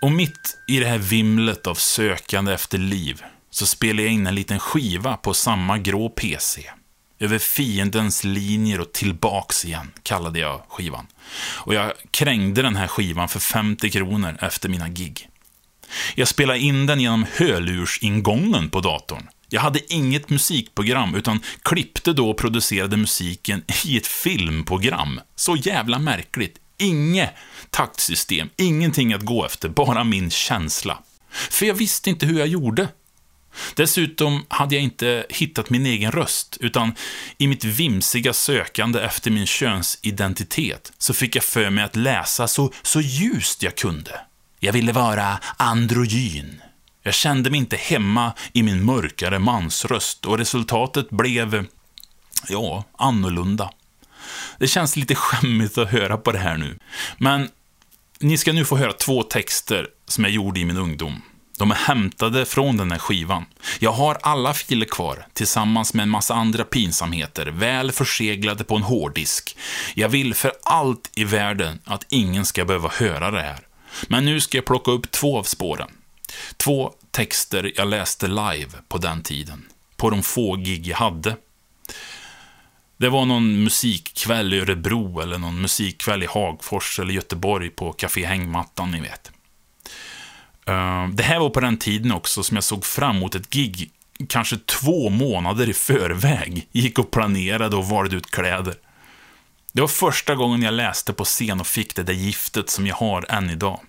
Och mitt i det här vimlet av sökande efter liv så spelade jag in en liten skiva på samma grå PC. Över fiendens linjer och tillbaks igen, kallade jag skivan. Och jag krängde den här skivan för 50 kronor efter mina gig. Jag spelade in den genom hörlursingången på datorn. Jag hade inget musikprogram, utan klippte då och producerade musiken i ett filmprogram. Så jävla märkligt. Inget taktsystem, ingenting att gå efter, bara min känsla. För jag visste inte hur jag gjorde. Dessutom hade jag inte hittat min egen röst, utan i mitt vimsiga sökande efter min könsidentitet så fick jag för mig att läsa så, så ljust jag kunde. Jag ville vara androgyn. Jag kände mig inte hemma i min mörkare mansröst och resultatet blev, ja, annorlunda. Det känns lite skämmigt att höra på det här nu, men ni ska nu få höra två texter som jag gjorde i min ungdom. De är hämtade från den här skivan. Jag har alla filer kvar, tillsammans med en massa andra pinsamheter, väl förseglade på en hårddisk. Jag vill för allt i världen att ingen ska behöva höra det här. Men nu ska jag plocka upp två av spåren. Två texter jag läste live på den tiden. På de få gig jag hade. Det var någon musikkväll i Örebro eller någon musikkväll i Hagfors eller Göteborg på Café Hängmattan, ni vet. Eh, det här var på den tiden också som jag såg fram emot ett gig, kanske två månader i förväg. Gick och planerade och valde ut kläder. Det var första gången jag läste på scen och fick det där giftet som jag har än idag.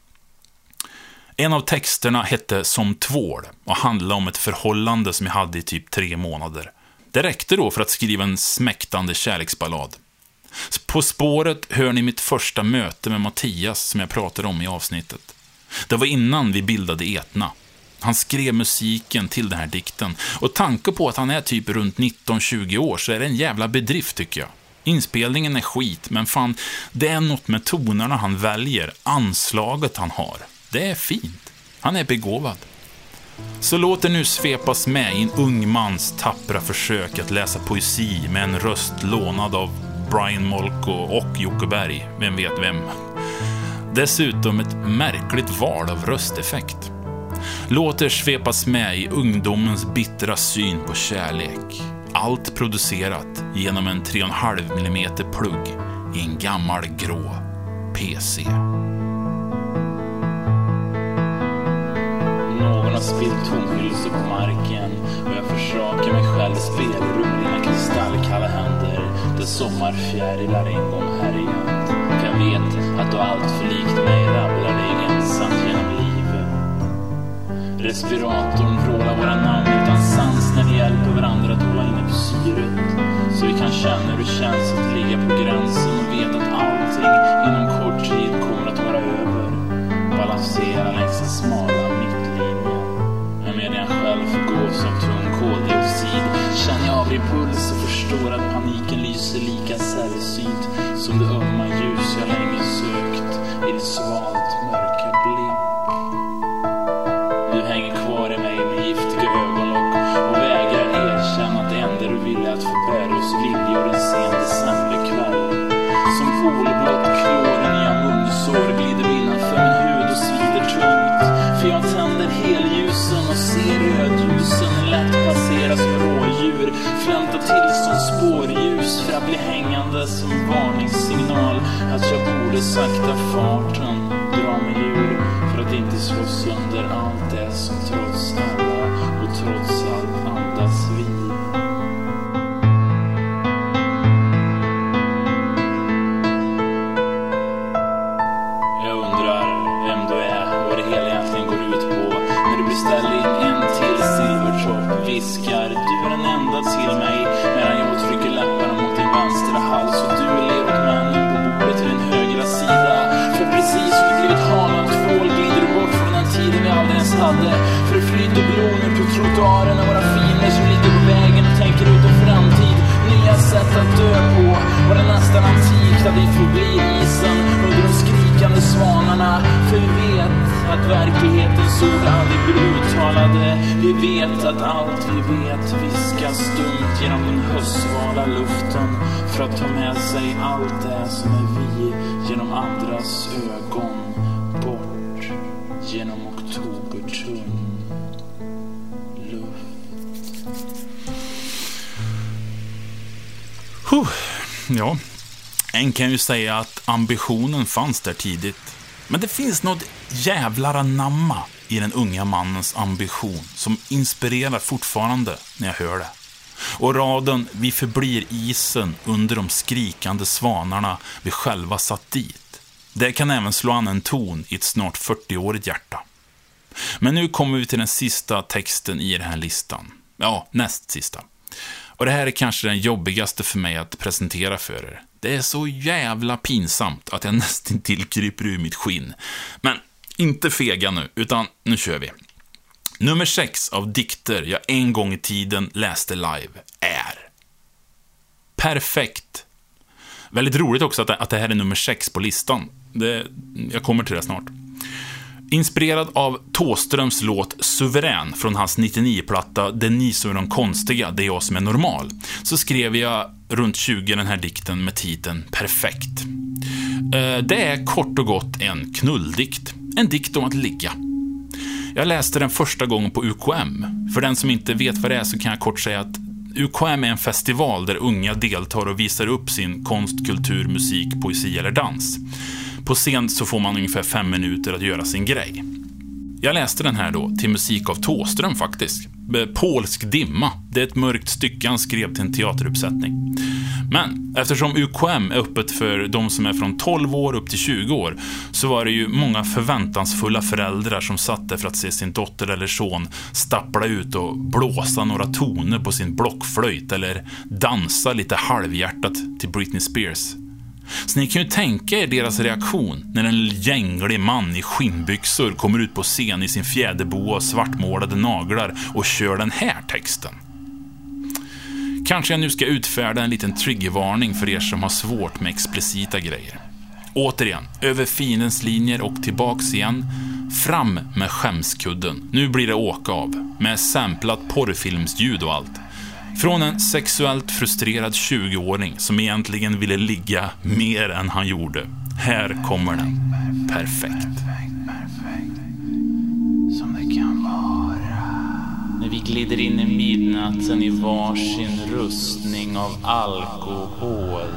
En av texterna hette Som tvål och handlade om ett förhållande som jag hade i typ tre månader. Det räckte då för att skriva en smäktande kärleksballad. På spåret hör ni mitt första möte med Mattias som jag pratade om i avsnittet. Det var innan vi bildade Etna. Han skrev musiken till den här dikten. Och tanke på att han är typ runt 19-20 år så är det en jävla bedrift tycker jag. Inspelningen är skit, men fan, det är något med tonerna han väljer, anslaget han har. Det är fint. Han är begåvad. Så låt det nu svepas med i en ung mans tappra försök att läsa poesi med en röst lånad av Brian Molko och Jocke Berg, vem vet vem. Dessutom ett märkligt val av rösteffekt. Låt er svepas med i ungdomens bittra syn på kärlek. Allt producerat genom en 3,5 mm plugg i en gammal grå PC.
Någon har spillt tomhylsor på marken och jag försakar mig själv spelrum i mina kristallkalla händer där sommarfjärilar en gång härjat. Att du allt för likt mig rabblar dig ensam genom livet. Respiratorn vrålar våra namn utan sans när vi hjälper varandra att hålla inne på syret. Så vi kan känna hur det känns att ligga på gränsen och veta att allting inom kort tid kommer att vara över. Balansera längs den smala mittlinjen. Men medan jag själv förgås av tung koldioxid känner jag av din puls och förstår att paniken lyser lika sällsynt som det ömma ljus jag länge sökt i det svalt mörka blick. Flämta till som spårljus för att bli hängande som varningssignal att jag borde sakta farten, dra mig ur för att inte slå sönder allt det som trots alla och trots förblir isen under de skrikande svanarna. För vi vet att verklighetens ord aldrig blir uttalade. Vi vet att allt vi vet viskas stumt genom den höstsvala luften för att ta med sig allt det som är vi genom andras ögon bort genom oktobertunn luft.
Huh. Ja, en kan ju säga att ambitionen fanns där tidigt. Men det finns något jävlar anamma i den unga mannens ambition som inspirerar fortfarande när jag hör det. Och raden ”Vi förblir isen under de skrikande svanarna vi själva satt dit”. Det kan även slå an en ton i ett snart 40-årigt hjärta. Men nu kommer vi till den sista texten i den här listan. Ja, näst sista. Och det här är kanske den jobbigaste för mig att presentera för er. Det är så jävla pinsamt att jag nästan kryper ur mitt skinn. Men inte fega nu, utan nu kör vi. Nummer 6 av dikter jag en gång i tiden läste live är Perfekt. Väldigt roligt också att det, att det här är nummer 6 på listan. Det, jag kommer till det snart. Inspirerad av Tåströms låt Suverän från hans 99-platta Det är ni som är de konstiga, det är jag som är normal, så skrev jag runt 20 den här dikten med titeln Perfekt. Eh, det är kort och gott en knulldikt. En dikt om att ligga. Jag läste den första gången på UKM. För den som inte vet vad det är så kan jag kort säga att UKM är en festival där unga deltar och visar upp sin konst, kultur, musik, poesi eller dans. På scen så får man ungefär fem minuter att göra sin grej. Jag läste den här då till musik av Tåström faktiskt. Polsk dimma. Det är ett mörkt stycke han skrev till en teateruppsättning. Men eftersom UKM är öppet för de som är från 12 år upp till 20 år så var det ju många förväntansfulla föräldrar som satt där för att se sin dotter eller son stappla ut och blåsa några toner på sin blockflöjt eller dansa lite halvhjärtat till Britney Spears. Så ni kan ju tänka er deras reaktion när en gänglig man i skinnbyxor kommer ut på scen i sin fjäderboa och svartmålade naglar och kör den här texten. Kanske jag nu ska utfärda en liten triggervarning för er som har svårt med explicita grejer. Återigen, över fiendens linjer och tillbaks igen. Fram med skämskudden. Nu blir det åka av. Med samplat porrfilmsljud och allt. Från en sexuellt frustrerad 20-åring som egentligen ville ligga mer än han gjorde. Här kommer den. Perfekt.
som det kan vara. När vi glider in i midnatten i varsin rustning av alkohol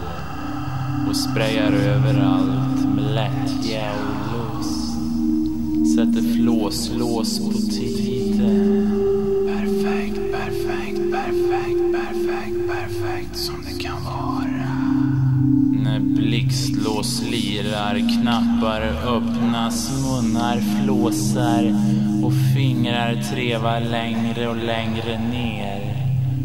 och sprayar överallt med lättja och lust. Sätter flåslås på titeln. Blixtlås lirar, knappar öppnas, munnar flåsar och fingrar trevar längre och längre ner.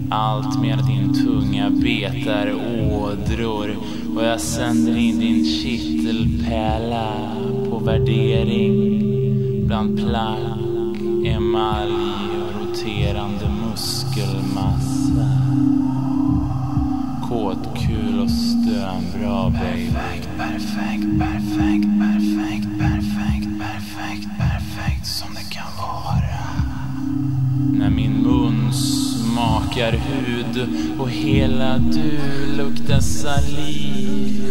Allt medan din tunga betar ådror och jag sänder in din kittelpärla på värdering bland plagg, emalj och roterande muskelmassa. Kåtkul och stönbra baby.
Perfekt, perfekt, perfekt, perfekt, perfekt, perfekt, perfekt som det kan vara.
När min mun smakar hud och hela du luktar saliv.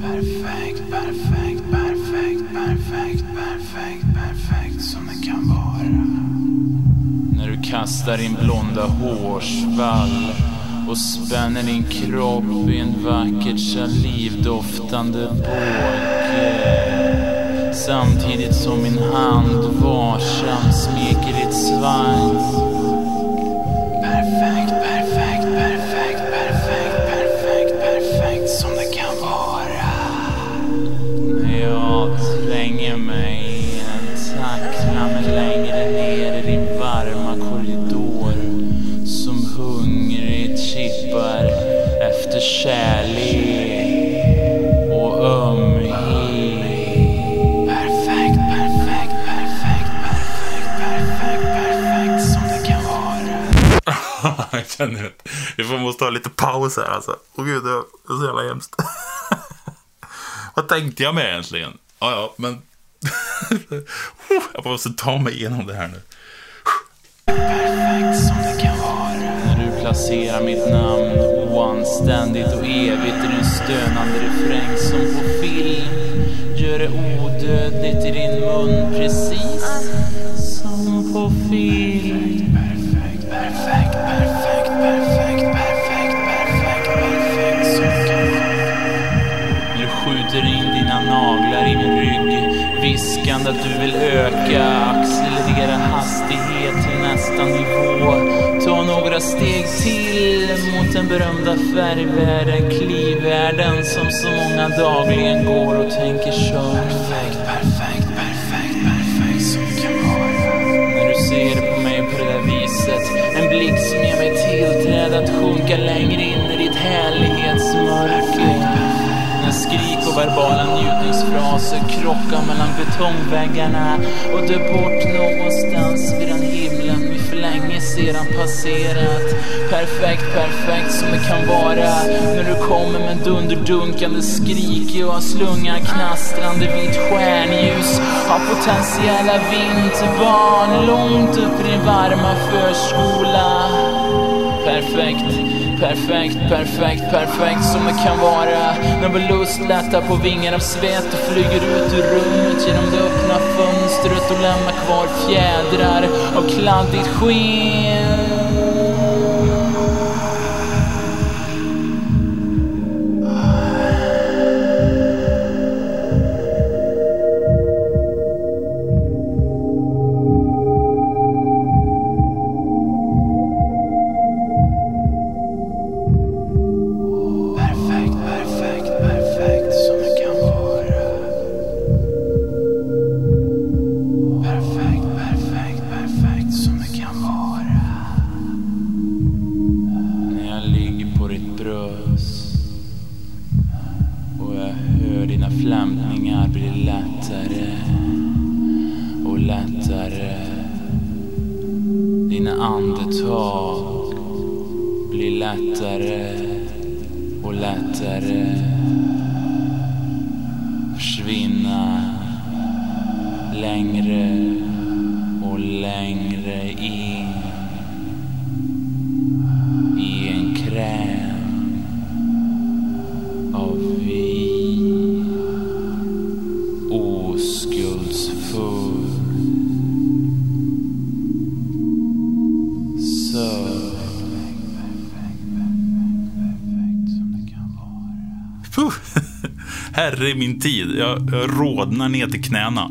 Perfekt, perfekt, perfekt, perfekt, perfekt, perfekt som det kan vara.
När du kastar din blonda hårsvall och spänner din kropp i en vackert salivdoftande båge. Samtidigt som min hand varsamt smeker ditt svans.
Perfekt, perfekt, perfekt, perfekt, perfekt, perfekt som det kan vara.
När jag tränger mig i en takt framme längre ner i din
jag känner att vi får måste ha lite paus här alltså. Åh gud, det är så jävla hemskt. Vad tänkte jag med egentligen? Ja, ja, men... jag måste ta mig igenom det här nu.
Perfekt som det kan vara.
När du placerar mitt namn oanständigt och evigt i din stönande refräng som på film gör det odödligt i din mun precis som på film. Viskande att du vill öka, accelerera hastighet till nästa nivå. Ta några steg till mot den berömda färgvärlden, klivvärlden som så många dagligen går och tänker sönder.
Perfekt, perfekt, perfekt, perfekt som kan vara.
När du ser på mig på det där viset En blick som ger mig tillträde att sjunka längre in i ditt härlighetsmörker När skrik verbala njutningsfraser krockar mellan betongväggarna och dör bort någonstans vid den himlen vi för länge sedan passerat. Perfekt, perfekt som det kan vara När du kommer med dunderdunkande skrik och slungar knastrande vitt stjärnljus av potentiella vinterbarn långt upp i din varma förskola. Perfekt, perfekt, perfekt, perfekt som det kan vara. När vår lust lättar på vingar av svett och flyger ut ur rummet genom det öppna fönstret och lämnar kvar fjädrar av kladdigt sken.
Herre min tid, jag, jag rodnar ner till knäna.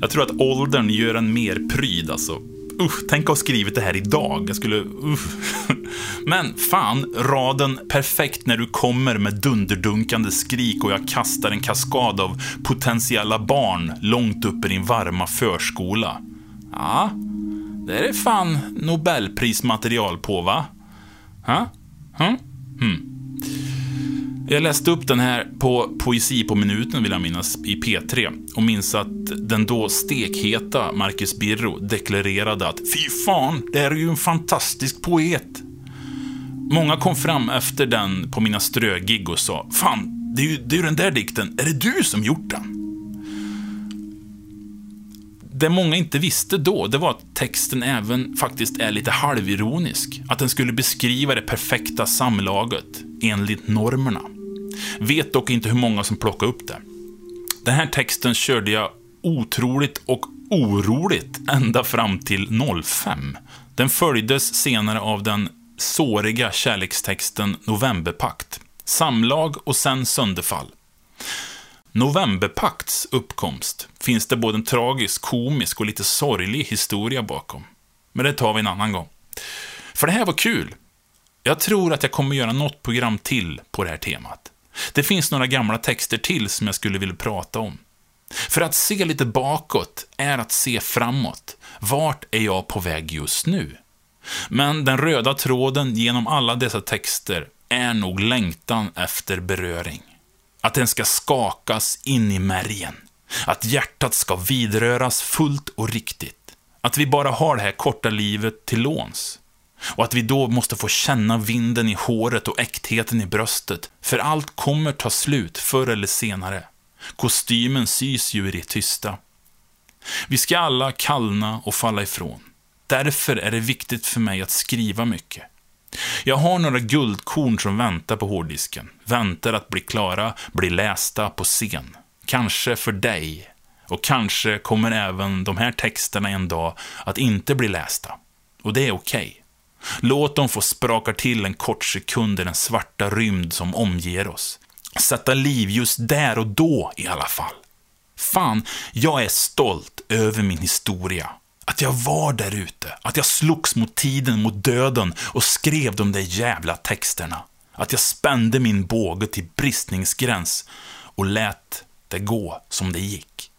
Jag tror att åldern gör en mer pryd alltså. Usch, tänk att ha skrivit det här idag. Jag skulle... Usch. Men fan, raden perfekt när du kommer med dunderdunkande skrik och jag kastar en kaskad av potentiella barn långt upp i din varma förskola. Ja,
Det är det fan Nobelprismaterial på, va? Ha? Hm? Hmm. Jag läste upp den här på Poesi på minuten, vill jag minnas, i P3 och minns att den då stekheta Marcus Birro deklarerade att Fy fan, det här är ju en fantastisk poet. Många kom fram efter den på mina strögig och sa Fan, det är, ju, det är ju den där dikten, är det du som gjort den? Det många inte visste då, det var att texten även faktiskt är lite halvironisk. Att den skulle beskriva det perfekta samlaget, enligt normerna. Vet dock inte hur många som plockade upp det. Den här texten körde jag otroligt och oroligt ända fram till 05. Den följdes senare av den såriga kärlekstexten Novemberpakt. Samlag och sen sönderfall. Novemberpakts uppkomst finns det både en tragisk, komisk och lite sorglig historia bakom. Men det tar vi en annan gång. För det här var kul. Jag tror att jag kommer göra något program till på det här temat. Det finns några gamla texter till som jag skulle vilja prata om. För att se lite bakåt är att se framåt. Vart är jag på väg just nu? Men den röda tråden genom alla dessa texter är nog längtan efter beröring. Att den ska skakas in i märgen. Att hjärtat ska vidröras fullt och riktigt. Att vi bara har det här korta livet till låns. Och att vi då måste få känna vinden i håret och äktheten i bröstet. För allt kommer ta slut förr eller senare. Kostymen sys ju i det tysta. Vi ska alla kallna och falla ifrån. Därför är det viktigt för mig att skriva mycket. Jag har några guldkorn som väntar på hårddisken. Väntar att bli klara, bli lästa på scen. Kanske för dig. Och kanske kommer även de här texterna en dag att inte bli lästa. Och det är okej. Okay. Låt dem få spraka till en kort sekund i den svarta rymd som omger oss. Sätta liv just där och då i alla fall. Fan, jag är stolt över min historia. Att jag var där ute, att jag slogs mot tiden, mot döden och skrev de där jävla texterna. Att jag spände min båge till bristningsgräns och lät det gå som det gick.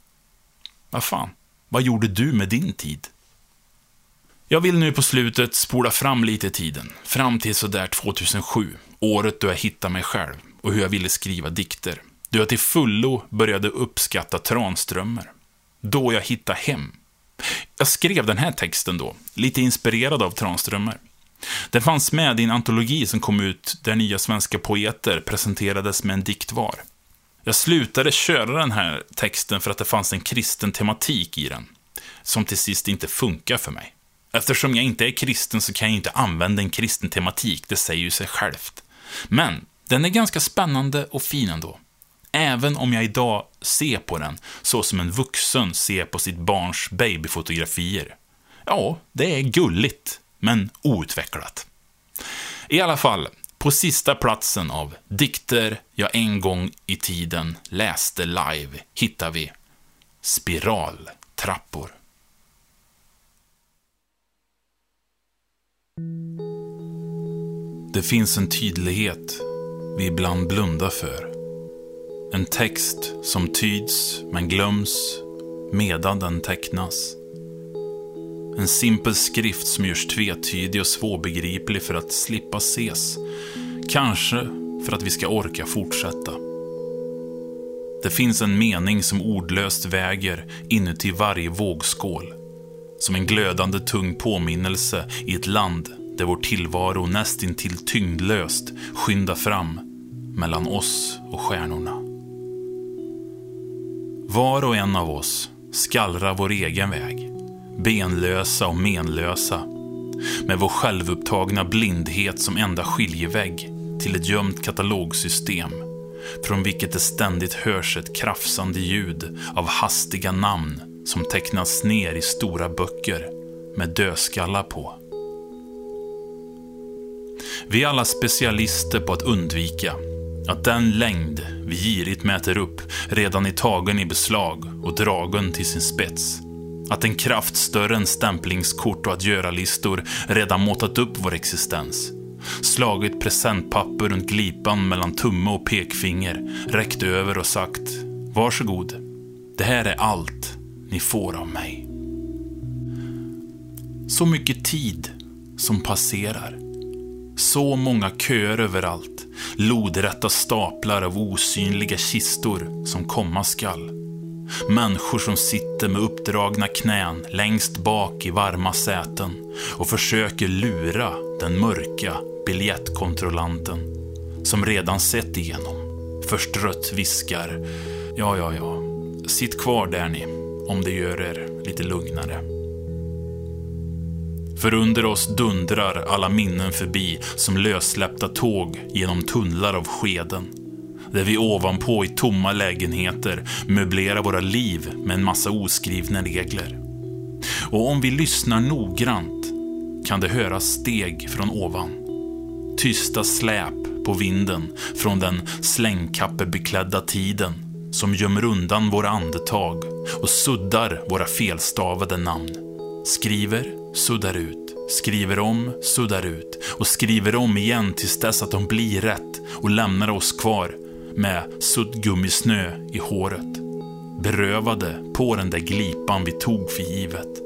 Vad fan, vad gjorde du med din tid? Jag vill nu på slutet spola fram lite i tiden, fram till sådär 2007, året då jag hittade mig själv och hur jag ville skriva dikter. Då jag till fullo började uppskatta Tranströmer. Då jag hittade hem. Jag skrev den här texten då, lite inspirerad av Tranströmer. Den fanns med i en antologi som kom ut där nya svenska poeter presenterades med en dikt var. Jag slutade köra den här texten för att det fanns en kristen tematik i den, som till sist inte funkar för mig. Eftersom jag inte är kristen så kan jag inte använda en kristen tematik, det säger ju sig självt. Men den är ganska spännande och fin ändå. Även om jag idag ser på den så som en vuxen ser på sitt barns babyfotografier. Ja, det är gulligt, men outvecklat. I alla fall, på sista platsen av dikter jag en gång i tiden läste live hittar vi Spiraltrappor. Det finns en tydlighet vi ibland blundar för. En text som tyds men glöms medan den tecknas. En simpel skrift som görs tvetydig och svårbegriplig för att slippa ses. Kanske för att vi ska orka fortsätta. Det finns en mening som ordlöst väger inuti varje vågskål. Som en glödande tung påminnelse i ett land där vår tillvaro nästintill tyngdlöst skyndar fram mellan oss och stjärnorna. Var och en av oss skallrar vår egen väg, benlösa och menlösa, med vår självupptagna blindhet som enda skiljevägg till ett gömt katalogsystem från vilket det ständigt hörs ett krafsande ljud av hastiga namn som tecknas ner i stora böcker med dödskallar på. Vi är alla specialister på att undvika att den längd vi girigt mäter upp redan är tagen i beslag och dragen till sin spets. Att en kraft större än stämplingskort och att göra-listor redan måttat upp vår existens. Slagit presentpapper runt glipan mellan tumme och pekfinger, räckt över och sagt Varsågod. Det här är allt ni får av mig. Så mycket tid som passerar. Så många köer överallt. Lodrätta staplar av osynliga kistor som komma skall. Människor som sitter med uppdragna knän längst bak i varma säten och försöker lura den mörka biljettkontrollanten som redan sett igenom. Förstrött viskar. Ja, ja, ja. Sitt kvar där ni, om det gör er lite lugnare. För under oss dundrar alla minnen förbi som lössläppta tåg genom tunnlar av skeden. Där vi ovanpå i tomma lägenheter möblerar våra liv med en massa oskrivna regler. Och om vi lyssnar noggrant kan det höras steg från ovan. Tysta släp på vinden från den slängkappebeklädda tiden som gömmer undan våra andetag och suddar våra felstavade namn. Skriver, suddar ut, skriver om, suddar ut och skriver om igen tills dess att de blir rätt och lämnar oss kvar med suddgummisnö i håret. Berövade på den där glipan vi tog för givet.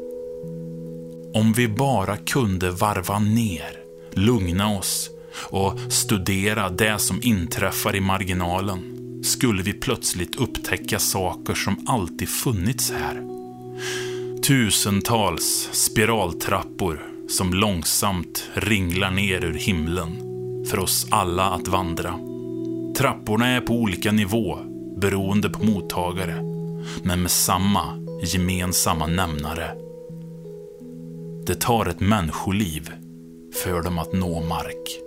Om vi bara kunde varva ner, lugna oss och studera det som inträffar i marginalen skulle vi plötsligt upptäcka saker som alltid funnits här. Tusentals spiraltrappor som långsamt ringlar ner ur himlen för oss alla att vandra. Trapporna är på olika nivå beroende på mottagare, men med samma gemensamma nämnare. Det tar ett människoliv för dem att nå mark.